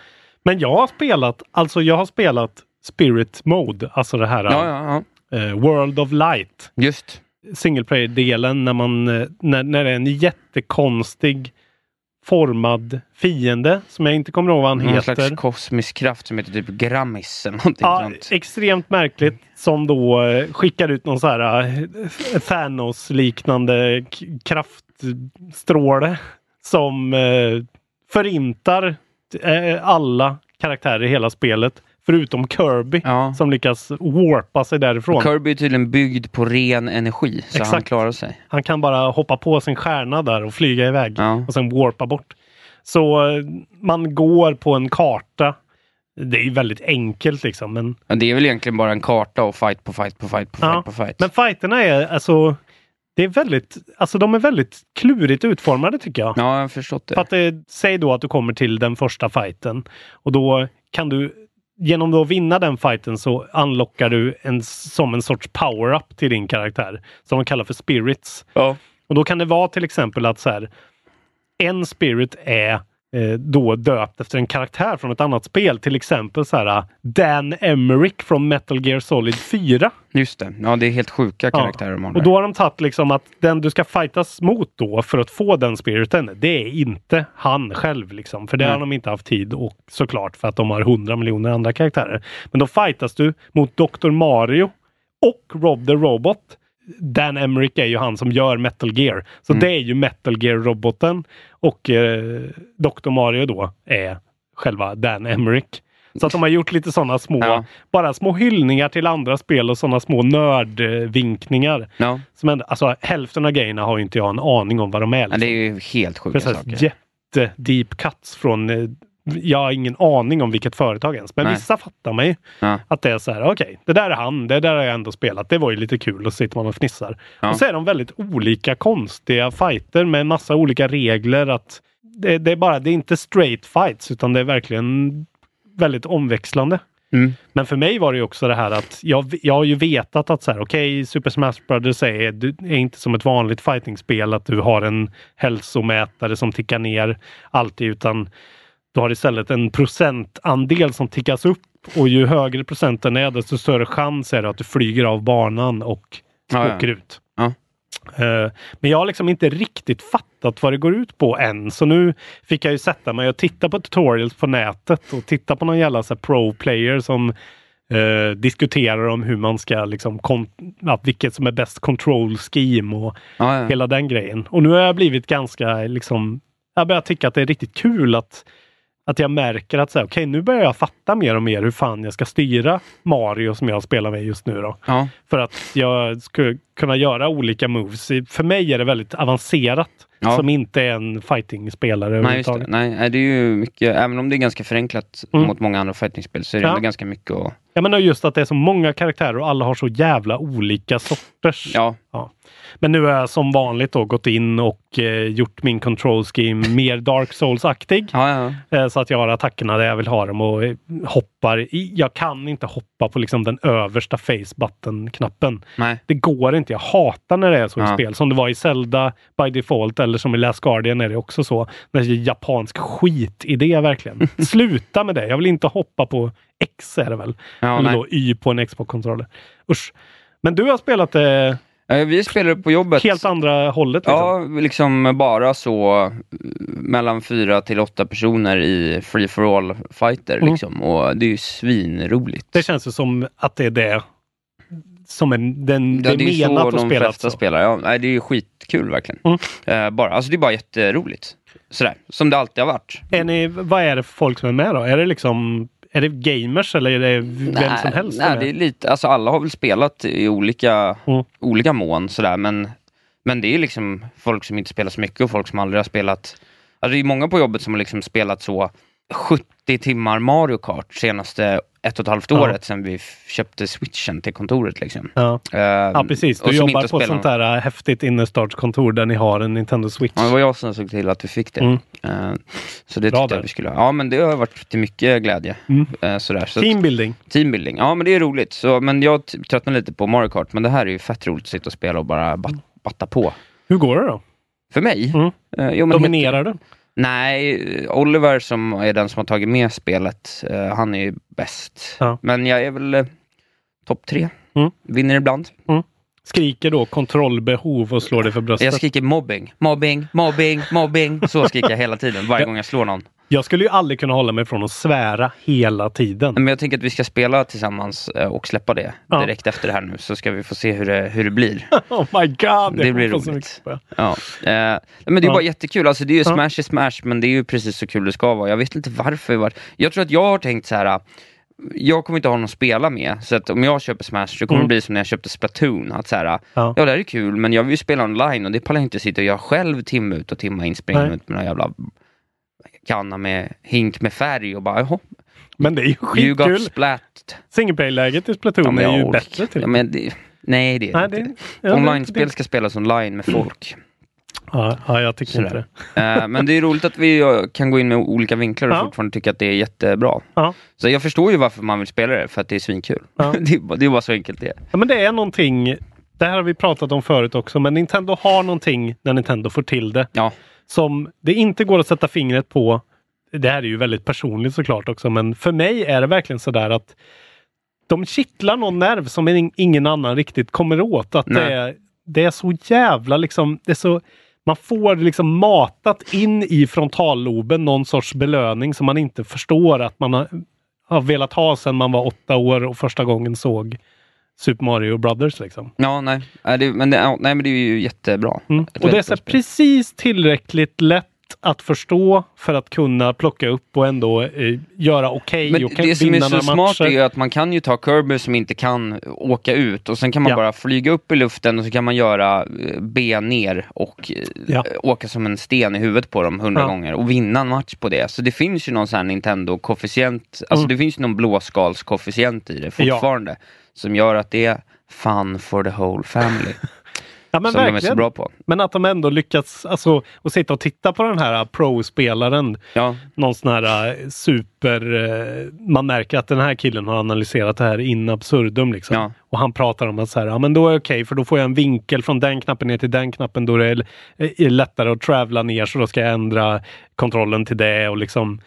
Men jag har spelat, alltså jag har spelat Spirit Mode, alltså det här Ja, ja, eh, World of Light Just. single player-delen när man eh, när, när det är en jättekonstig formad fiende som jag inte kommer ihåg vad han Någon heter. slags kosmisk kraft som heter typ Grammis eller någonting Ja, sånt. extremt märkligt som då eh, skickar ut någon så här eh, Thanos-liknande kraftstråle som eh, förintar eh, alla karaktärer i hela spelet. Förutom Kirby Ja. som lyckas warpa sig därifrån. Kirby är tydligen byggd på ren energi, så han Exakt. klarar sig. Han kan bara hoppa på sin stjärna där och flyga iväg Ja. och sen warpa bort. Så eh, man går på en karta. Det är ju väldigt enkelt liksom. Men, Men det är väl egentligen bara en karta och fight på fight på fight på fight Ja, på fight. men fighterna är alltså det är väldigt, alltså de är väldigt klurigt utformade tycker jag. Ja, jag har förstått det. För att det, säg då att du kommer till den första fighten och då kan du genom att vinna den fighten så unlockar du en, som en sorts power-up till din karaktär som de kallar för spirits. Ja. Och då kan det vara till exempel att så här, en spirit är eh, då döpt efter en karaktär från ett annat spel. Till exempel så här Dan Emmerich från Metal Gear Solid 4. Just det. Ja, det är helt sjuka Ja. karaktärer har Och då har de tagit liksom att den du ska fightas mot då för att få den spiriten, det är inte han själv liksom. För det Nej. har de inte haft tid och såklart för att de har hundra miljoner andra karaktärer. Men då fightas du mot Dr. Mario och Rob the Robot. Dan Emmerich är ju han som gör Metal Gear. Så Mm. det är ju Metal Gear-roboten och eh, Dr. Mario då är själva Dan Emmerich. Så att de har gjort lite sådana små, Ja. bara små hyllningar till andra spel och sådana små nördvinkningar. Ja. Som ändå, alltså, hälften av grejerna har ju inte jag en aning om vad de är. ja, Liksom. det är ju helt sjuka Precis, saker. jätte deep cuts från eh, jag har ingen aning om vilket företag ens. Men Nej. vissa fattar ju. Ja. Att det är så här, okej, det där är han, det där har jag ändå spelat. Det var ju lite kul och så sitter man och fnissar. Ja. Och så är de väldigt olika konstiga fighter med massa olika regler. att det, det är bara, det är inte straight fights utan det är verkligen väldigt omväxlande. Mm. Men för mig var det också det här att jag, jag har ju vetat att så här, okej, Super Smash Brothers är, du- är inte som ett vanligt fightingspel att du har en hälsomätare som tickar ner alltid, utan du har istället en procentandel som tickas upp och ju högre procenten är desto större chans är det att du flyger av banan och Ja, ja. åker ut. Ja. Eh, Men jag har liksom inte riktigt fattat vad det går ut på än. Så nu fick jag ju sätta mig och titta på tutorials på nätet och titta på någon jävla så här pro-player som eh, diskuterar om hur man ska liksom, ja, vilket som är bäst control scheme och Ja, ja. hela den grejen. Och nu har jag blivit ganska liksom, jag börjar tycka att det är riktigt kul att att jag märker att så här, okej, nu börjar jag fatta mer och mer hur fan jag ska styra Mario som jag spelar med just nu. Då. Ja. För att jag ska kunna göra olika moves. För mig är det väldigt avancerat. Ja. Som inte är en fighting-spelare överhuvudtaget. Nej, nej, det är ju mycket, även om det är ganska förenklat Mm. mot många andra fightingspel så är det Ja. ganska mycket att... Jag menar just att det är så många karaktärer och alla har så jävla olika sorters. Ja, Men nu har jag som vanligt då gått in och eh, gjort min control scheme mer Dark Souls-aktig. ja, ja. Eh, Så att jag har attackerna där jag vill ha dem och eh, hoppar. I, jag kan inte hoppa på liksom den översta face button-knappen. Det går inte. Jag hatar när det är så i Ja. spel. Som det var i Zelda by default eller som i Last Guardian är det också så. Det är japansk skitidé verkligen. [laughs] Sluta med det. Jag vill inte hoppa på X är det väl? Ja, eller då Y på en Xbox-kontroller. Usch. Men du har spelat Eh, Vi spelade på jobbet. helt andra hållet. Liksom. Ja, liksom bara så eh, mellan fyra till åtta personer i free for all fighter Mm. liksom. Och det är ju svinroligt. Det känns ju som att det är det som är, den, Ja, det är menat att de spela flesta så. spelar. Ja, nej, det är skitkul verkligen. Mm. Eh, bara, alltså det är bara jätteroligt. Sådär, som det alltid har varit. Är ni, vad är det för folk som är med då? Är det liksom Är det gamers eller är det vem som helst? Nej, eller? det är lite, alltså alla har väl spelat i olika, Mm. olika mån sådär men, men det är liksom folk som inte spelar så mycket och folk som aldrig har spelat. Alltså det är många på jobbet som har liksom spelat så 70 timmar Mario Kart senaste ett och ett halvt Ja. året sedan vi köpte switchen till kontoret. Liksom. Ja. Eh, ja, precis. Du jobbar på ett sånt där äh, häftigt innerstadskontor där ni har en Nintendo Switch. Ja, det var jag som såg till att vi fick det. Mm. Eh, så det Bra tyckte där. jag vi skulle ha. Ja, men det har varit till mycket glädje. Mm. Eh, sådär. Så Teambuilding. Teambuilding, ja men det är roligt. Så, men jag tröttnar lite på Mario Kart, men det här är ju fett roligt att sitta och spela och bara bat, batta på. Hur går det då? För mig? Mm. Eh, jo, Dominerar du? Nej, Oliver som är den som har tagit med spelet, eh, han är ju bäst. Ja. Men jag är väl eh, topp tre. Mm. Vinner ibland. Skriker då kontrollbehov och slår dig för bröstet? Jag skriker mobbing, mobbing, mobbing, mobbing. Så skriker jag hela tiden, varje gång jag slår någon. Jag skulle ju aldrig kunna hålla mig från att svära hela tiden. Men jag tänker att vi ska spela tillsammans eh, och släppa det Ja. direkt efter det här nu, så ska vi få se hur det, hur det blir. [laughs] Oh my god! Det blir roligt. Ja. Eh, men det är Ja. bara jättekul. Alltså, det är ju Ja. smash i smash, men det är ju precis så kul det ska vara. Jag vet inte varför. Jag, var... jag tror att jag har tänkt så här. Jag kommer inte ha någon att spela med, så att om jag köper Smash så kommer Mm. det bli som när jag köpte Splatoon. Att så här, Ja. ja det här är kul, men jag vill ju spela online och det pallar jag inte sitta och göra själv timme ut och timme in, springa runt med någon jävla kanna med hink med färg och bara jaha, Men det är ju you got skitkul. splat. Single play-läget i Splatoon men är ju orkar- bättre till Ja, men det, nej, det är Nej, det inte. ja, Online-spel ska spelas online med folk. Ja, ja, jag tycker inte Sådär. det. Eh, men det är roligt att vi eh, kan gå in med olika vinklar och Ja. fortfarande tycka att det är jättebra. Ja. Så jag förstår ju varför man vill spela det, för att det är svinkul. Ja. [laughs] det, är, det är bara så enkelt det är. Ja, men det är någonting, det här har vi pratat om förut också, men Nintendo har någonting när Nintendo får till det. Ja. Som det inte går att sätta fingret på. Det här är ju väldigt personligt såklart också, men för mig är det verkligen sådär att de kittlar någon nerv som in- ingen annan riktigt kommer åt. Att det Nej. är, det är så jävla liksom, det är så man får liksom matat in i frontalloben någon sorts belöning som man inte förstår att man har, har velat ha sedan man var åtta år och första gången såg Super Mario Brothers. Liksom. Ja, nej. Men det, nej, men det är ju jättebra. Mm. Och det är precis tillräckligt lätt att förstå för att kunna plocka upp och ändå eh, göra okej Men och kan det som är vinna så smart matcher. är att man kan ju ta Kirby som inte kan åka ut och sen kan man Ja. bara flyga upp i luften och så kan man göra eh, B ner och eh, Ja. åka som en sten i huvudet på dem hundra Ja. gånger och vinna en match på det. Så det finns ju någon sån här Nintendo-koefficient, alltså Mm. det finns ju någon blåskalskoefficient i det fortfarande som gör att det är fun for the whole family. [laughs] Ja, men som de är så verkligen. bra på. Men att de ändå lyckats, alltså, att sitta och titta på den här uh, pro-spelaren. Ja, Någon sån här uh, super, uh, man märker att den här killen har analyserat det här in absurdum. Liksom. Ja. Och han pratar om att så här, ja, men då är det okej för då får jag en vinkel från den knappen ner till den knappen. Då är det är det lättare att travla ner så då ska jag ändra kontrollen till det och liksom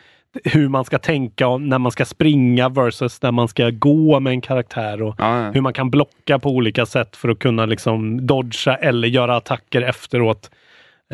hur man ska tänka när man ska springa versus när man ska gå med en karaktär. Och ja, ja. hur man kan blocka på olika sätt för att kunna liksom dodga eller göra attacker efteråt.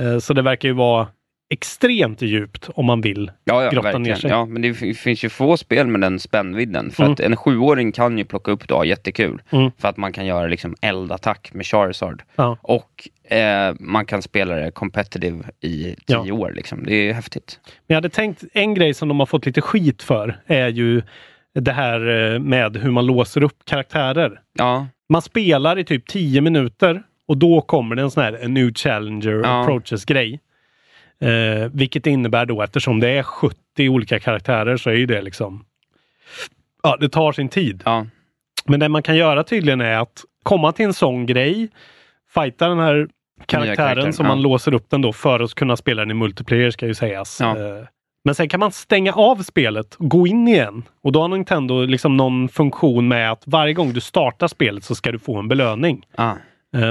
Eh, Så det verkar ju vara extremt djupt om man vill. Ja, ja, grotta ner verkligen. sig. Ja, men det finns ju få spel med den spännvidden. För Mm. att en sjuåring kan ju plocka upp det och ha jättekul. Mm. För att man kan göra liksom eldattack med Charizard. Ja. Och eh, man kan spela det competitive i tio Ja. år. Liksom. Det är häftigt. Men jag hade tänkt, en grej som de har fått lite skit för är ju det här eh, med hur man låser upp karaktärer. Ja, Man spelar i typ 10 minuter och då kommer det en sån här a new challenger Ja. approaches grej. Eh, vilket innebär då eftersom det är 70 olika karaktärer så är ju det liksom Ja, det tar sin tid. ja, Men det man kan göra tydligen är att komma till en sån grej, fighta den här karaktären som ja. man låser upp den då för att kunna spela den i multiplayer ska ju sägas. Ja. Eh, Men sen kan man stänga av spelet och gå in igen. Och då har Nintendo liksom någon funktion med att varje gång du startar spelet så ska du få en belöning. ah,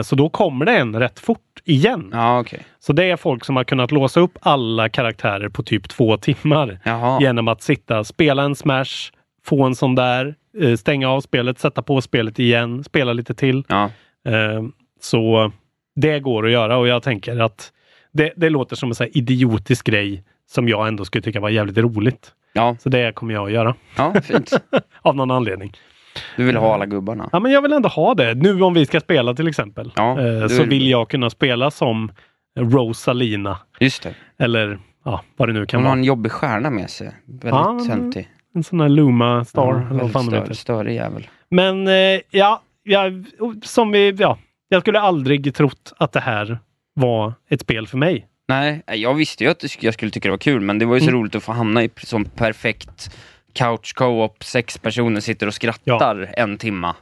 Så då kommer det en rätt fort igen. ja okej. Så det är folk som har kunnat låsa upp alla karaktärer på typ två timmar. Jaha. Genom att sitta, spela en smash, få en sån där, eh, stänga av spelet, sätta på spelet igen, spela lite till. Ja. Eh, Så det går att göra och jag tänker att det, det låter som en så idiotisk grej som jag ändå skulle tycka var jävligt roligt. Ja, Så det kommer jag att göra. ja, fint. [laughs] Av någon anledning. Du vill ha alla gubbarna. Ja men jag vill ändå ha det. Nu om vi ska spela till exempel. Ja, eh, så vill- vill jag kunna spela som Rosalina. Just det. Eller ja, vad det nu kan Hon har vara. en jobbig stjärna med sig. Väldigt Ja, töntig. En sån här Luma Star. Ja, eller vad stör, störig jävel. Men eh, ja, ja, som vi, ja, jag skulle aldrig trott att det här var ett spel för mig. Nej, jag visste ju att jag skulle tycka det var kul, men det var ju så Mm. roligt att få hamna i som perfekt couch co-op, sex personer sitter och skrattar en timma.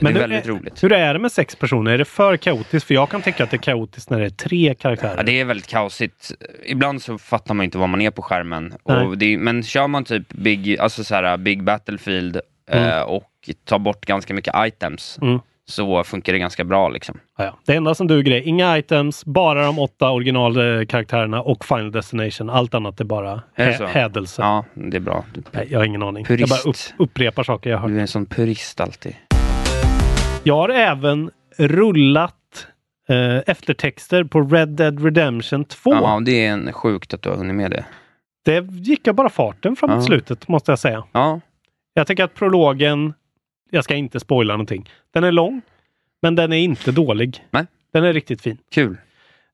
det är väldigt roligt. Hur är det med sex personer? Är det för kaotiskt? För jag kan tycka att det är kaotiskt när det är tre karaktärer. Ja, det är väldigt kaosigt. Ibland så fattar man inte vad man är på skärmen. Det, men kör man typ Big, alltså så här, big Battlefield eh, och tar bort ganska mycket items Mm. Så funkar det ganska bra liksom. Ja, ja. Det enda som duger är inga items, bara de åtta originalkaraktärerna och Final Destination. Allt annat är bara hä- hädelse. Ja, det är bra. Nej, jag har ingen aning. Purist. Jag bara upp, upprepar saker jag hört. du är en sån purist alltid. Jag har även rullat eh, eftertexter på Red Dead Redemption 2. Ja, det är en sjukt att du har hunnit med det. Det gick jag bara farten framåt Ja. slutet måste jag säga. Ja, Jag tycker att prologen, jag ska inte spoila någonting. Den är lång, men den är inte dålig. Nej. Den är riktigt fin. kul.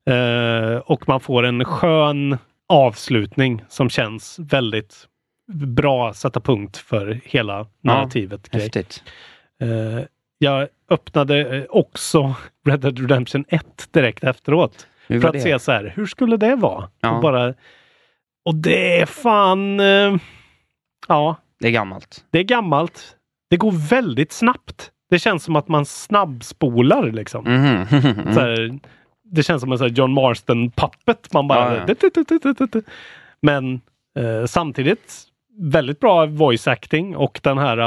Eh, och man får en skön avslutning som känns väldigt bra sätta punkt för hela narrativet. grej. Häftigt. Eh, jag öppnade eh, också [laughs] Red Dead Redemption 1 direkt efteråt. För att det? se så här, hur skulle det vara? Ja. Och, bara, och det är fan... Eh, ja, Det är gammalt. det är gammalt. Det går väldigt snabbt. Det känns som att man snabbspolar liksom. Mhm. [laughs] Så här, det känns som en sån John Marston-puppet. Man bara... Ja, ja. Men eh, samtidigt väldigt bra voice acting och den här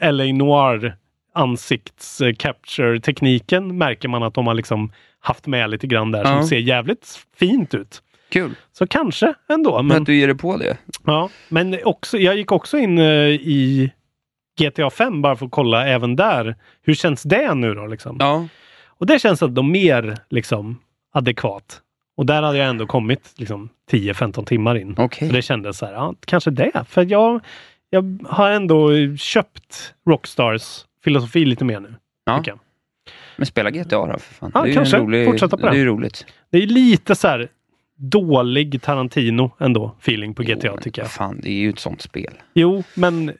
eh, LA Noir ansikts eh, capture tekniken märker man att de har liksom haft med lite grann där Ja. som ser jävligt fint ut. Kul. Så kanske ändå. Men Men, att du ger dig på det. ja, men också, jag gick också in eh, i GTA 5 bara för att kolla även där. Hur känns det nu då? Liksom? Ja, Och det känns ändå mer liksom adekvat. Och där hade jag ändå kommit liksom 10-15 timmar in. okej. Så det kändes så här, ja, kanske det. För jag, jag har ändå köpt Rockstars filosofi lite mer nu. Ja. Men spela GTA då för fan. Ja, det är kanske. rolig, Fortsätta på det. det. är roligt. Det är lite så här dålig Tarantino ändå, feeling på GTA Jo, tycker jag. Fan, det är ju ett sånt spel. Jo, men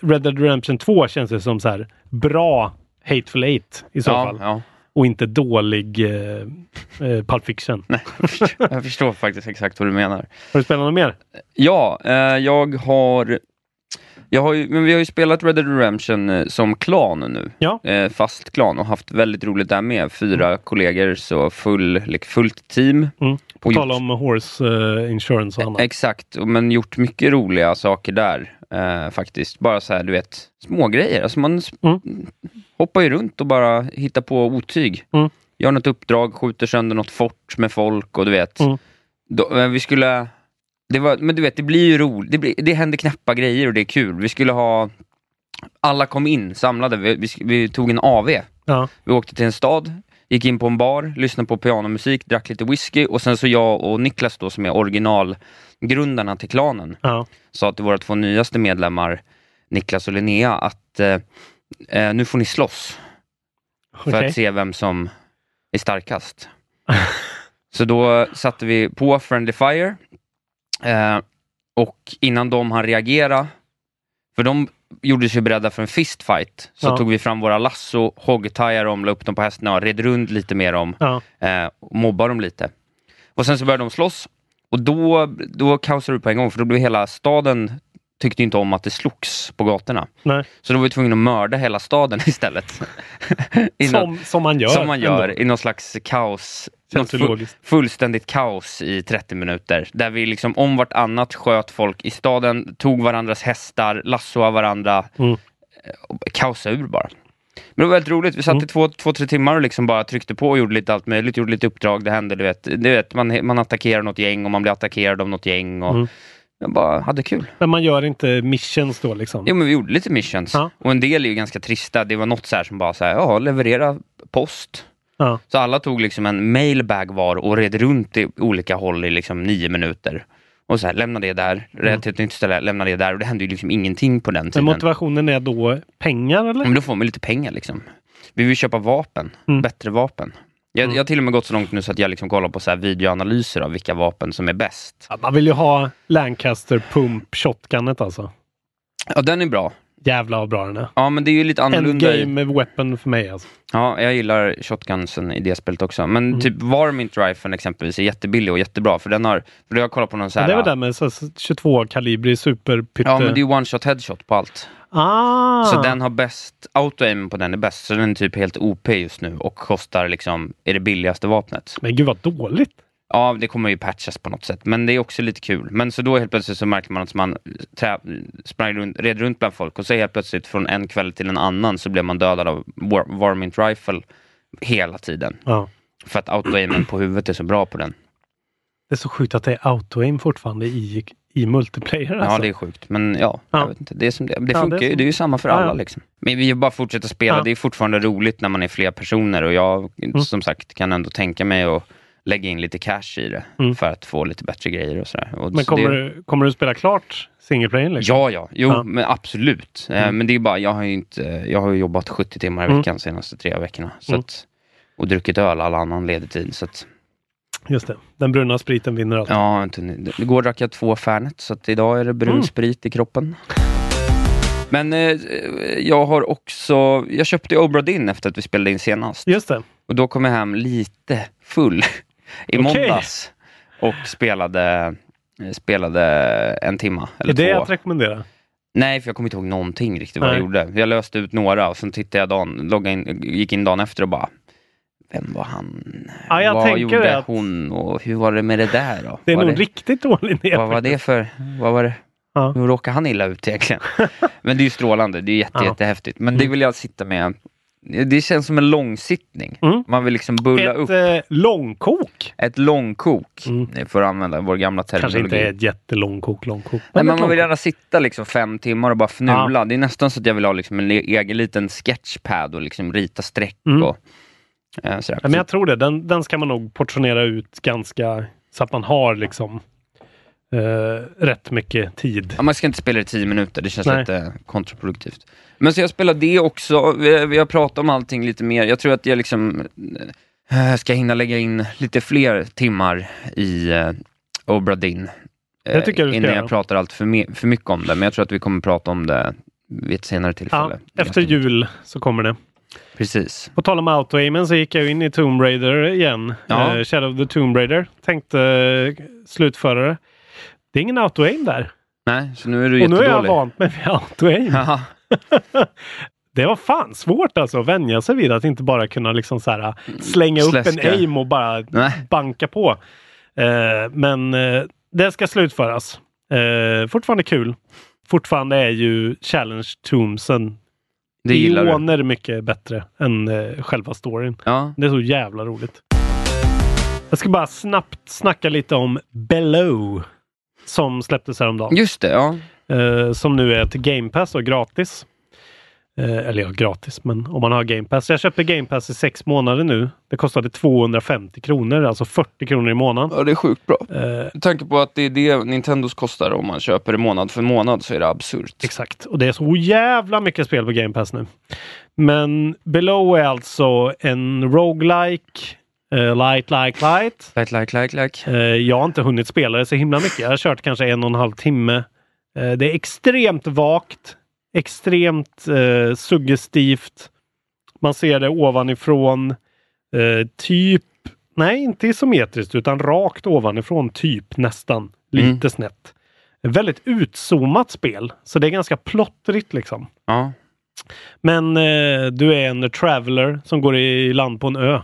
Red Dead Redemption 2 känns det som så här bra Hateful Eight i så ja, fall. ja. Och inte dålig eh, eh, Pulp Fiction. Nej, jag förstår, jag förstår faktiskt exakt vad du menar. Har du spelat något mer? Ja, eh, jag har... Jag har ju, men vi har ju spelat Red Dead Redemption eh, som klan nu. Ja. Eh, fast klan och haft väldigt roligt där med. Fyra kollegor, så full, fullt team. Mm. På tal om horse eh, insurance och annat. Exakt, men gjort mycket roliga saker där eh, faktiskt. Bara så här, du vet, små grejer. Alltså man Mm. hoppar ju runt och bara hittar på otyg. Mm. Gör något uppdrag, skjuter sönder något fort med folk och du vet. Mm. Då, vi skulle... Det var, men du vet, det blir ju roligt. Det, blir, det händer knäppa grejer och det är kul. Vi skulle ha... Alla kom in samlade. Vi, vi, vi tog en AV. Ja. Vi åkte till en stad, gick in på en bar, lyssnade på pianomusik, drack lite whisky och sen så jag och Niklas då som är originalgrundarna till klanen Ja. sa till våra två nyaste medlemmar, Niklas och Linnea, att eh, eh, nu får ni slåss för Okej. att se vem som är starkast. [laughs] så då satte vi på Friendly Fire eh, och innan de hann reagera, för de gjorde sig beredda för en fistfight, så Ja. tog vi fram våra lasso, hoggtajade dem, la upp dem på hästarna red runt lite med dem Ja. eh, och mobbade dem lite. Och sen så började de slåss och då, då kaosade det på en gång för då blev hela staden tyckte inte om att det slogs på gatorna. Nej. Så då var vi tvungna att mörda hela staden [laughs] istället. [laughs] Som, som man gör. som man gör ändå. i någon slags kaos. Något ju fu- logiskt. fullständigt kaos i 30 minuter. Där vi liksom om vartannat sköt folk i staden, tog varandras hästar, lassoade varandra. Mm. eh, kaosade ur bara. Men det var väldigt roligt. Vi satt Mm. i två, två, tre timmar och liksom bara tryckte på och gjorde lite allt möjligt. Gjorde lite uppdrag, det hände, du vet. Du vet man, man attackerar något gäng och man blir attackerad av något gäng. Och Mm. Jag bara hade kul. Men man gör inte missions då liksom? Jo men vi gjorde lite missions. Ja. Och en del är ju ganska trista. Det var något så här som bara så här, ja leverera post. Ja. Så alla tog liksom en mailbag var och red runt i olika håll i liksom nio minuter. Och så här, lämna det där, red till ett nytt ställe, lämna det där. Och det hände ju liksom ingenting på den Men tiden. motivationen är då pengar eller? Men då får man lite pengar liksom. Vi vill köpa vapen, Mm. bättre vapen. Jag, jag har till och med gått så långt nu så att jag liksom kollar på så här videoanalyser av vilka vapen som är bäst. Ja, man vill ju ha Lancaster Pump Shotgunet alltså. Ja, den är bra. Jävlar vad bra den är. Ja, men det är ju lite annorlunda. Endgame weapon för mig alltså. Ja, jag gillar shotgunsen i det spelet också. Men Mm. typ Varmint Riflen exempelvis är jättebillig och jättebra. För den har, för jag har kollat på någon så här... det väl det med så, så 22 kalibrig superpytte... Ja, men det är ju one shot headshot på allt. Ah! Så den har bäst, auto-aim på den är bäst. Så den är typ helt OP just nu och kostar liksom, är det billigaste vapnet. Men gud vad dåligt. Ja, det kommer ju patchas på något sätt, men det är också lite kul. Men så då helt plötsligt så märker man att man trä, sprang runt, red runt bland folk och så helt plötsligt från en kväll till en annan så blev man dödad av War, Varmint Rifle hela tiden. Ja. För att auto-aimen på huvudet är så bra på den. Det är så sjukt att det är auto-aim fortfarande i, i multiplayer. Alltså. Ja, det är sjukt. Men ja, Ja. Jag vet inte, det, är som det, det Ja, funkar det är ju. som- Det är ju samma för alla. Liksom. Men vi bara fortsätter spela. Det är fortfarande roligt när man är fler personer och jag Mm. som sagt kan ändå tänka mig att lägga in lite cash i det Mm. för att få lite bättre grejer och sådär. Och Men kommer, det, du, kommer du spela klart single player? Liksom? Ja, ja, jo, Ja. men absolut. Eh, Mm. Men det är bara, jag har ju inte, jag har ju jobbat 70 timmar i Mm. veckan de senaste tre veckorna. Så Mm. att, och druckit öl all annan ledig tid. Så att, Just det. Den bruna spriten vinner allt. ja, inte, det- igår drack jag två Fernet, så att idag är det brun Mm. sprit i kroppen. Men eh, jag har också, jag köpte Obra Dinn efter att vi spelade in senast. Just det. Och då kom jag hem lite full i Okej. måndags. Och spelade, spelade en timma eller är det två. att rekommendera? Nej, för jag kommer inte ihåg någonting riktigt vad Nej. jag gjorde. Jag löste ut några och sen tittade jag dagen, loggade in, gick in dagen efter och bara Vem var han? Ja, jag vad gjorde det att- hon? Och hur var det med det där då? Det är var nog riktigt dålig ner. Vad var det för... Vad var det? Ja. Hur råkade han illa ut egentligen? [laughs] Men det är ju strålande, det är jätte, Ja. Mm. jättehäftigt. Men det vill jag sitta med. Det känns som en långsittning. Mm. Man vill liksom bulla Ett upp eh, långkok. ett långkok, Mm. för att använda vår gamla terminologi. Kanske inte är ett jättelångkok, långkok. Nej, ett men man vill långkok. gärna sitta liksom fem timmar och bara fnula. Det är nästan så att jag vill ha liksom en egen liten sketchpad och liksom rita streck Mm. och eh. Ja, men jag tror det. Den, den ska man nog portionera ut ganska så att man har liksom eh, rätt mycket tid. Ja, man ska inte spela i tio minuter, det känns Nej. lite kontraproduktivt. Men så jag spelar det också, vi, vi har pratat om allting lite mer. Jag tror att jag liksom eh, ska hinna lägga in lite fler timmar i eh, Obra Dinn. Tycker jag Innan göra. jag pratar allt för, me- för mycket om det, men jag tror att vi kommer prata om det vid ett senare Ja, tillfälle. efter jul så kommer det. Precis. På tal om auto-aimen så gick jag in i Tomb Raider igen. Ja. Eh, Shadow of the Tomb Raider. Tänkte eh, slutföra det. Det är ingen auto-aim där. Nej, så nu är du Och nu jättedålig. är jag vant mig vid auto-aim. [laughs] Det var fan svårt alltså att vänja sig vid att inte bara kunna liksom så här, slänga upp en Släska. aim och bara Nej. banka på. Eh, men eh, det ska slutföras. Eh, fortfarande kul. Fortfarande är ju Challenge Tombsen Det gillar du. mycket bättre än eh, själva storyn. Ja. Det är så jävla roligt. Jag ska bara snabbt snacka lite om Below. Som släpptes häromdagen. Just det, ja. Eh, som nu är till Game Pass och gratis. Eh, eller ja, gratis, men om man har Game Pass. Jag köpte Game Pass i sex månader nu. Det kostade 250 kronor, alltså 40 kronor i månaden. Ja, det är sjukt bra. Eh, Med tanke på att det är det Nintendos kostar om man köper det månad för månad så är det absurt. Exakt, och det är så jävla mycket spel på Game Pass nu. Men Below är alltså en roguelike, eh, light, like, light. Like, like, like, like. Eh, jag har inte hunnit spela det så himla mycket. Jag har kört kanske en och en halv timme. Eh, det är extremt vagt, extremt suggestivt. Man ser det ovanifrån. Typ, nej inte isometriskt utan rakt ovanifrån, typ nästan. Lite Mm. snett. Ett väldigt utzoomat spel, så det är ganska plottrigt liksom. Ja. Men du är en traveler som går i land på en ö.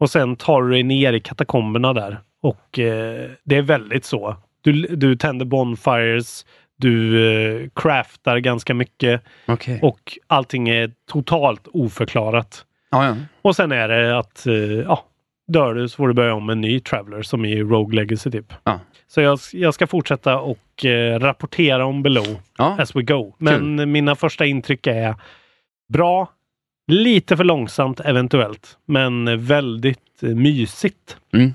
Och sen tar du dig ner i katakomberna där. Och eh, det är väldigt så. Du, du tänder bonfires, du eh, craftar ganska mycket Okej. och allting är totalt oförklarat. Ja, ja. Och sen är det att eh, ja, dör du så får du börja om med en ny traveler som i Rogue Legacy typ. Ja. Så jag, jag ska fortsätta och eh, rapportera om Below ja. as we go. Men mina första intryck är bra, lite för långsamt eventuellt, men väldigt eh, mysigt. Mm.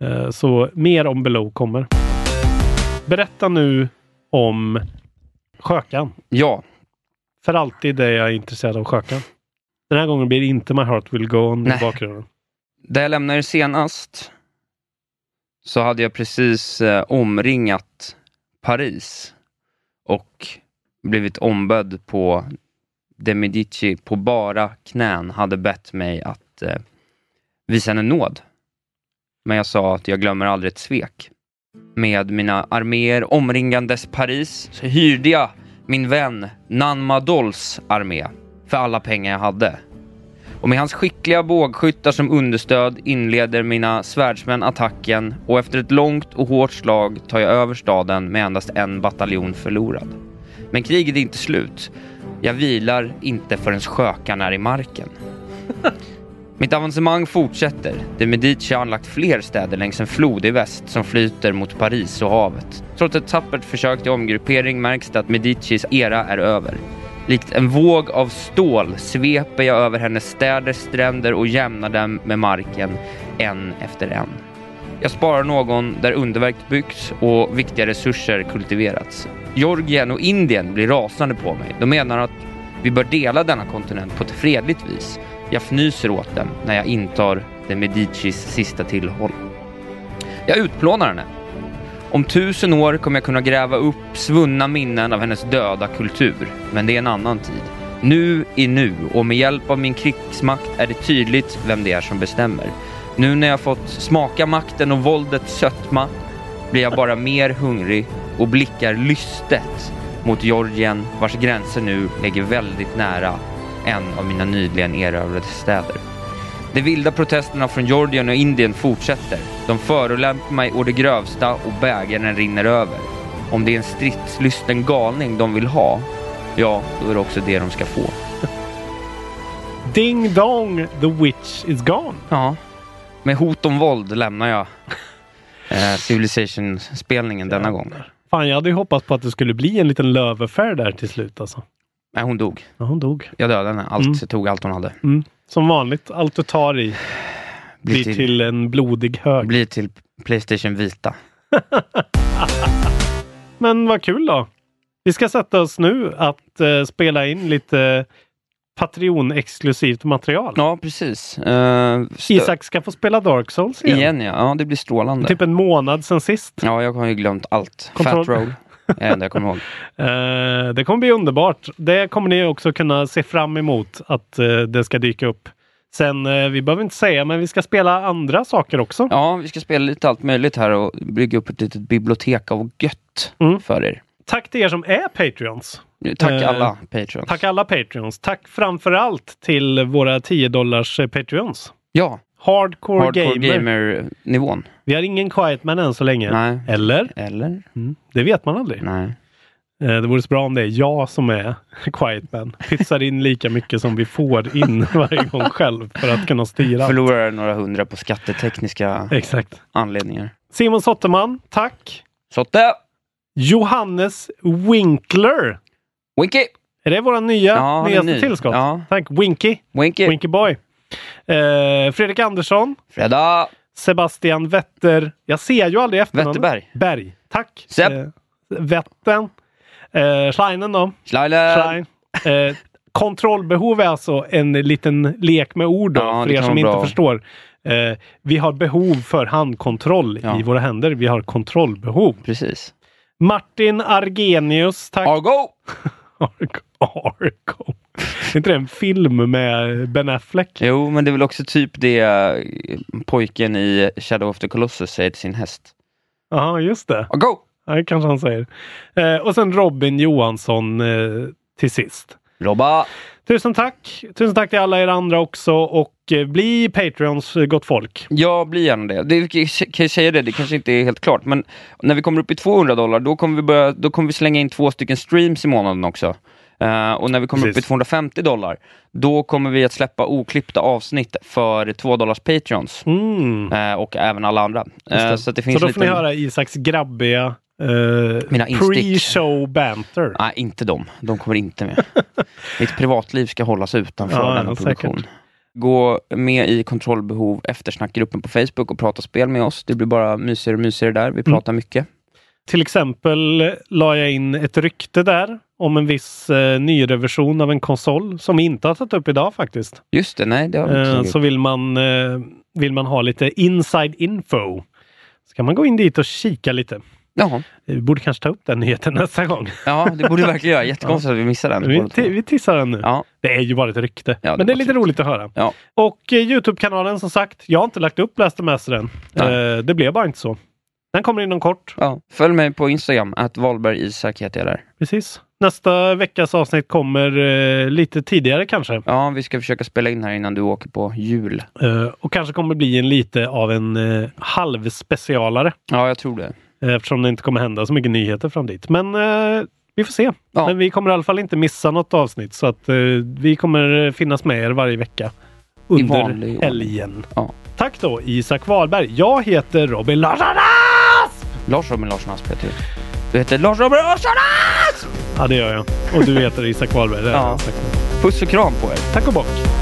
Eh, Så mer om Below kommer. Berätta nu om Sjökan. ja. För alltid är jag intresserad av Sjökan. Den här gången blir det inte My Heart Will Go On i Nej. bakgrunden. Där jag lämnade er senast så hade jag precis eh, omringat Paris och blivit ombedd på de Medici på bara knän hade bett mig att eh, visa henne nåd. Men jag sa att jag glömmer aldrig ett svek. Med mina arméer omringandes Paris så hyrde jag min vän Nanmadols armé för alla pengar jag hade. Och med hans skickliga bågskyttar som understöd inleder mina svärdsmän attacken och efter ett långt och hårt slag tar jag över staden med endast en bataljon förlorad. Men kriget är inte slut. Jag vilar inte förrän skökan är i marken. [laughs] Mitt avancemang fortsätter. De Medici har anlagt fler städer längs en flod i väst som flyter mot Paris och havet. Trots ett tappert försök till omgruppering märks det att Medicis era är över. Likt en våg av stål sveper jag över hennes städer, stränder och jämnar dem med marken en efter en. Jag sparar någon där underverk byggts och viktiga resurser kultiverats. Georgien och Indien blir rasande på mig. De menar att vi bör dela denna kontinent på ett fredligt vis. Jag fnyser åt dem när jag intar de Medicis sista tillhåll. Jag utplånar henne. Om tusen år kommer jag kunna gräva upp svunna minnen av hennes döda kultur. Men det är en annan tid. Nu är nu och med hjälp av min krigsmakt är det tydligt vem det är som bestämmer. Nu när jag fått smaka makten och våldets sötma blir jag bara mer hungrig och blickar lystet mot Georgien vars gränser nu ligger väldigt nära en av mina nyligen erövrade städer. De vilda protesterna från Georgien och Indien fortsätter. De förolämpar mig å det grövsta och bägaren rinner över. Om det är en stridslysten galning de vill ha, ja, då är det också det de ska få. [laughs] Ding dong, the witch is gone. Ja, med hot om våld lämnar jag eh, Civilization-spelningen denna gång. Fan, jag hade ju hoppats på att det skulle bli en liten lövefärd där till slut alltså. Nej, hon dog. Ja, hon dog. Jag dödade henne. Allt, Mm. tog allt hon hade. Mm. Som vanligt, allt du tar i [sighs] blir till, en blodig hög. blir till Playstation Vita. [laughs] Men vad kul då! Vi ska sätta oss nu att eh, spela in lite Patreon-exklusivt material. Ja, precis. Uh, Isak ska få spela Dark Souls igen. Igen ja. ja, det blir strålande. Typ en månad sen sist. Ja, jag har ju glömt allt. Kontroll- Fat Roll är det jag kommer ihåg. Eh, det kommer bli underbart. Det kommer ni också kunna se fram emot att eh, det ska dyka upp. Sen, eh, vi behöver inte säga, men vi ska spela andra saker också. Ja, vi ska spela lite allt möjligt här och bygga upp ett litet bibliotek av gött Mm. för er. Tack till er som är Patreons. Tack Eh, alla Patreons. Tack alla Patreons. Tack framförallt till våra 10 dollars eh, Patreons. Ja, Hardcore, Hardcore gamer. Gamer-nivån. Vi har ingen quiet man än så länge. Nej. Eller? Eller? Mm, det vet man aldrig. Nej. Eh, Det vore så bra om det är jag som är [laughs] quiet man. Pytsar in lika mycket som vi får in [laughs] varje gång själv för att kunna styra. Förlorar några hundra på skattetekniska Exakt. anledningar. Simon Sotterman, tack. Sotte! Johannes Winkler. Winky! Är det våra nya, Ja, nyaste ny. tillskott? Ja. Tack. Winky. Winky! Winky Boy. Eh, Fredrik Andersson. Fredag! Sebastian Wetter. Jag ser ju aldrig efternamnet. Wetterberg. Berg. Tack. Sepp. Eh, Wetten. Eh, Schleinen då. Schleiler! Schlein. Eh, kontrollbehov är alltså en liten lek med ord då, Ja, för er som inte bra. förstår. Eh, vi har behov för handkontroll Ja. i våra händer. Vi har kontrollbehov. Precis. Martin Argenius. Tack. Argo! [laughs] Argo. Argo. Är inte det en film med Ben Affleck? Jo, men det är väl också typ det eh, pojken i Shadow of the Colossus säger till sin häst. Ja, just det. Argo! Ja, det kanske han säger. Eh, och sen Robin Johansson eh, till sist. Robba! Tusen tack! Tusen tack till alla er andra också och eh, bli Patreons eh, gott folk. Ja, blir gärna det. det. Kan jag säga det, det kanske inte är helt klart, men när vi kommer upp i 200 dollar, då kommer vi, börja, då kommer vi slänga in två stycken streams i månaden också. Eh, och när vi kommer upp i Precis. 250 dollar, då kommer vi att släppa oklippta avsnitt för 2 dollars Patreons. Mm. Eh, och även alla andra. Det. så det finns Så då lite... får ni höra Isaks grabbiga. Pre-show banter. Nej, inte de. De kommer inte med. [laughs] Mitt privatliv ska hållas utanför Ja, denna produktion. säkert. Gå med i kontrollbehov eftersnackgruppen på Facebook och prata spel med oss. Det blir bara mysigare och mysigare där. Mm. Vi pratar mycket. Till exempel eh, la jag in ett rykte där om en viss eh, nyrevision av en konsol som vi inte har tagit upp idag faktiskt. Just det, nej det har vi inte Eh, så vill man, eh, vill man ha lite inside info så kan man gå in dit och kika lite. Jaha. Vi borde kanske ta upp den nyheten nästa gång. Ja, det borde vi verkligen göra. Jättekonstigt [laughs] att vi missade den. Vi, vi tissar den nu. Ja. Det är ju bara ett rykte. Ja, det Men det är lite roligt att höra. Ja. Och eh, Youtube-kanalen som sagt, jag har inte lagt upp Last Master än. Eh, det blev bara inte så. Den kommer inom kort. Ja. Följ mig på Instagram, att Wahlberg Isak heter jag där. Precis. Nästa veckas avsnitt kommer eh, lite tidigare kanske. Ja, vi ska försöka spela in här innan du åker på jul. Eh, och kanske kommer bli en lite av en eh, halvspecialare. Ja, jag tror det. Eh, eftersom det inte kommer hända så mycket nyheter fram dit. Men eh, vi får se. Ja. Men vi kommer i alla fall inte missa något avsnitt så att eh, vi kommer finnas med er varje vecka under helgen. Ja. Tack då Isak Wahlberg. Jag heter Robin Larsson Asp! Lars Robin Larsson Asp heter du. Du heter Lars Robin Larsson Asp! Ja det gör jag. Och du heter Isak Wahlberg. Ja. Puss och kram på er. Tack och bock.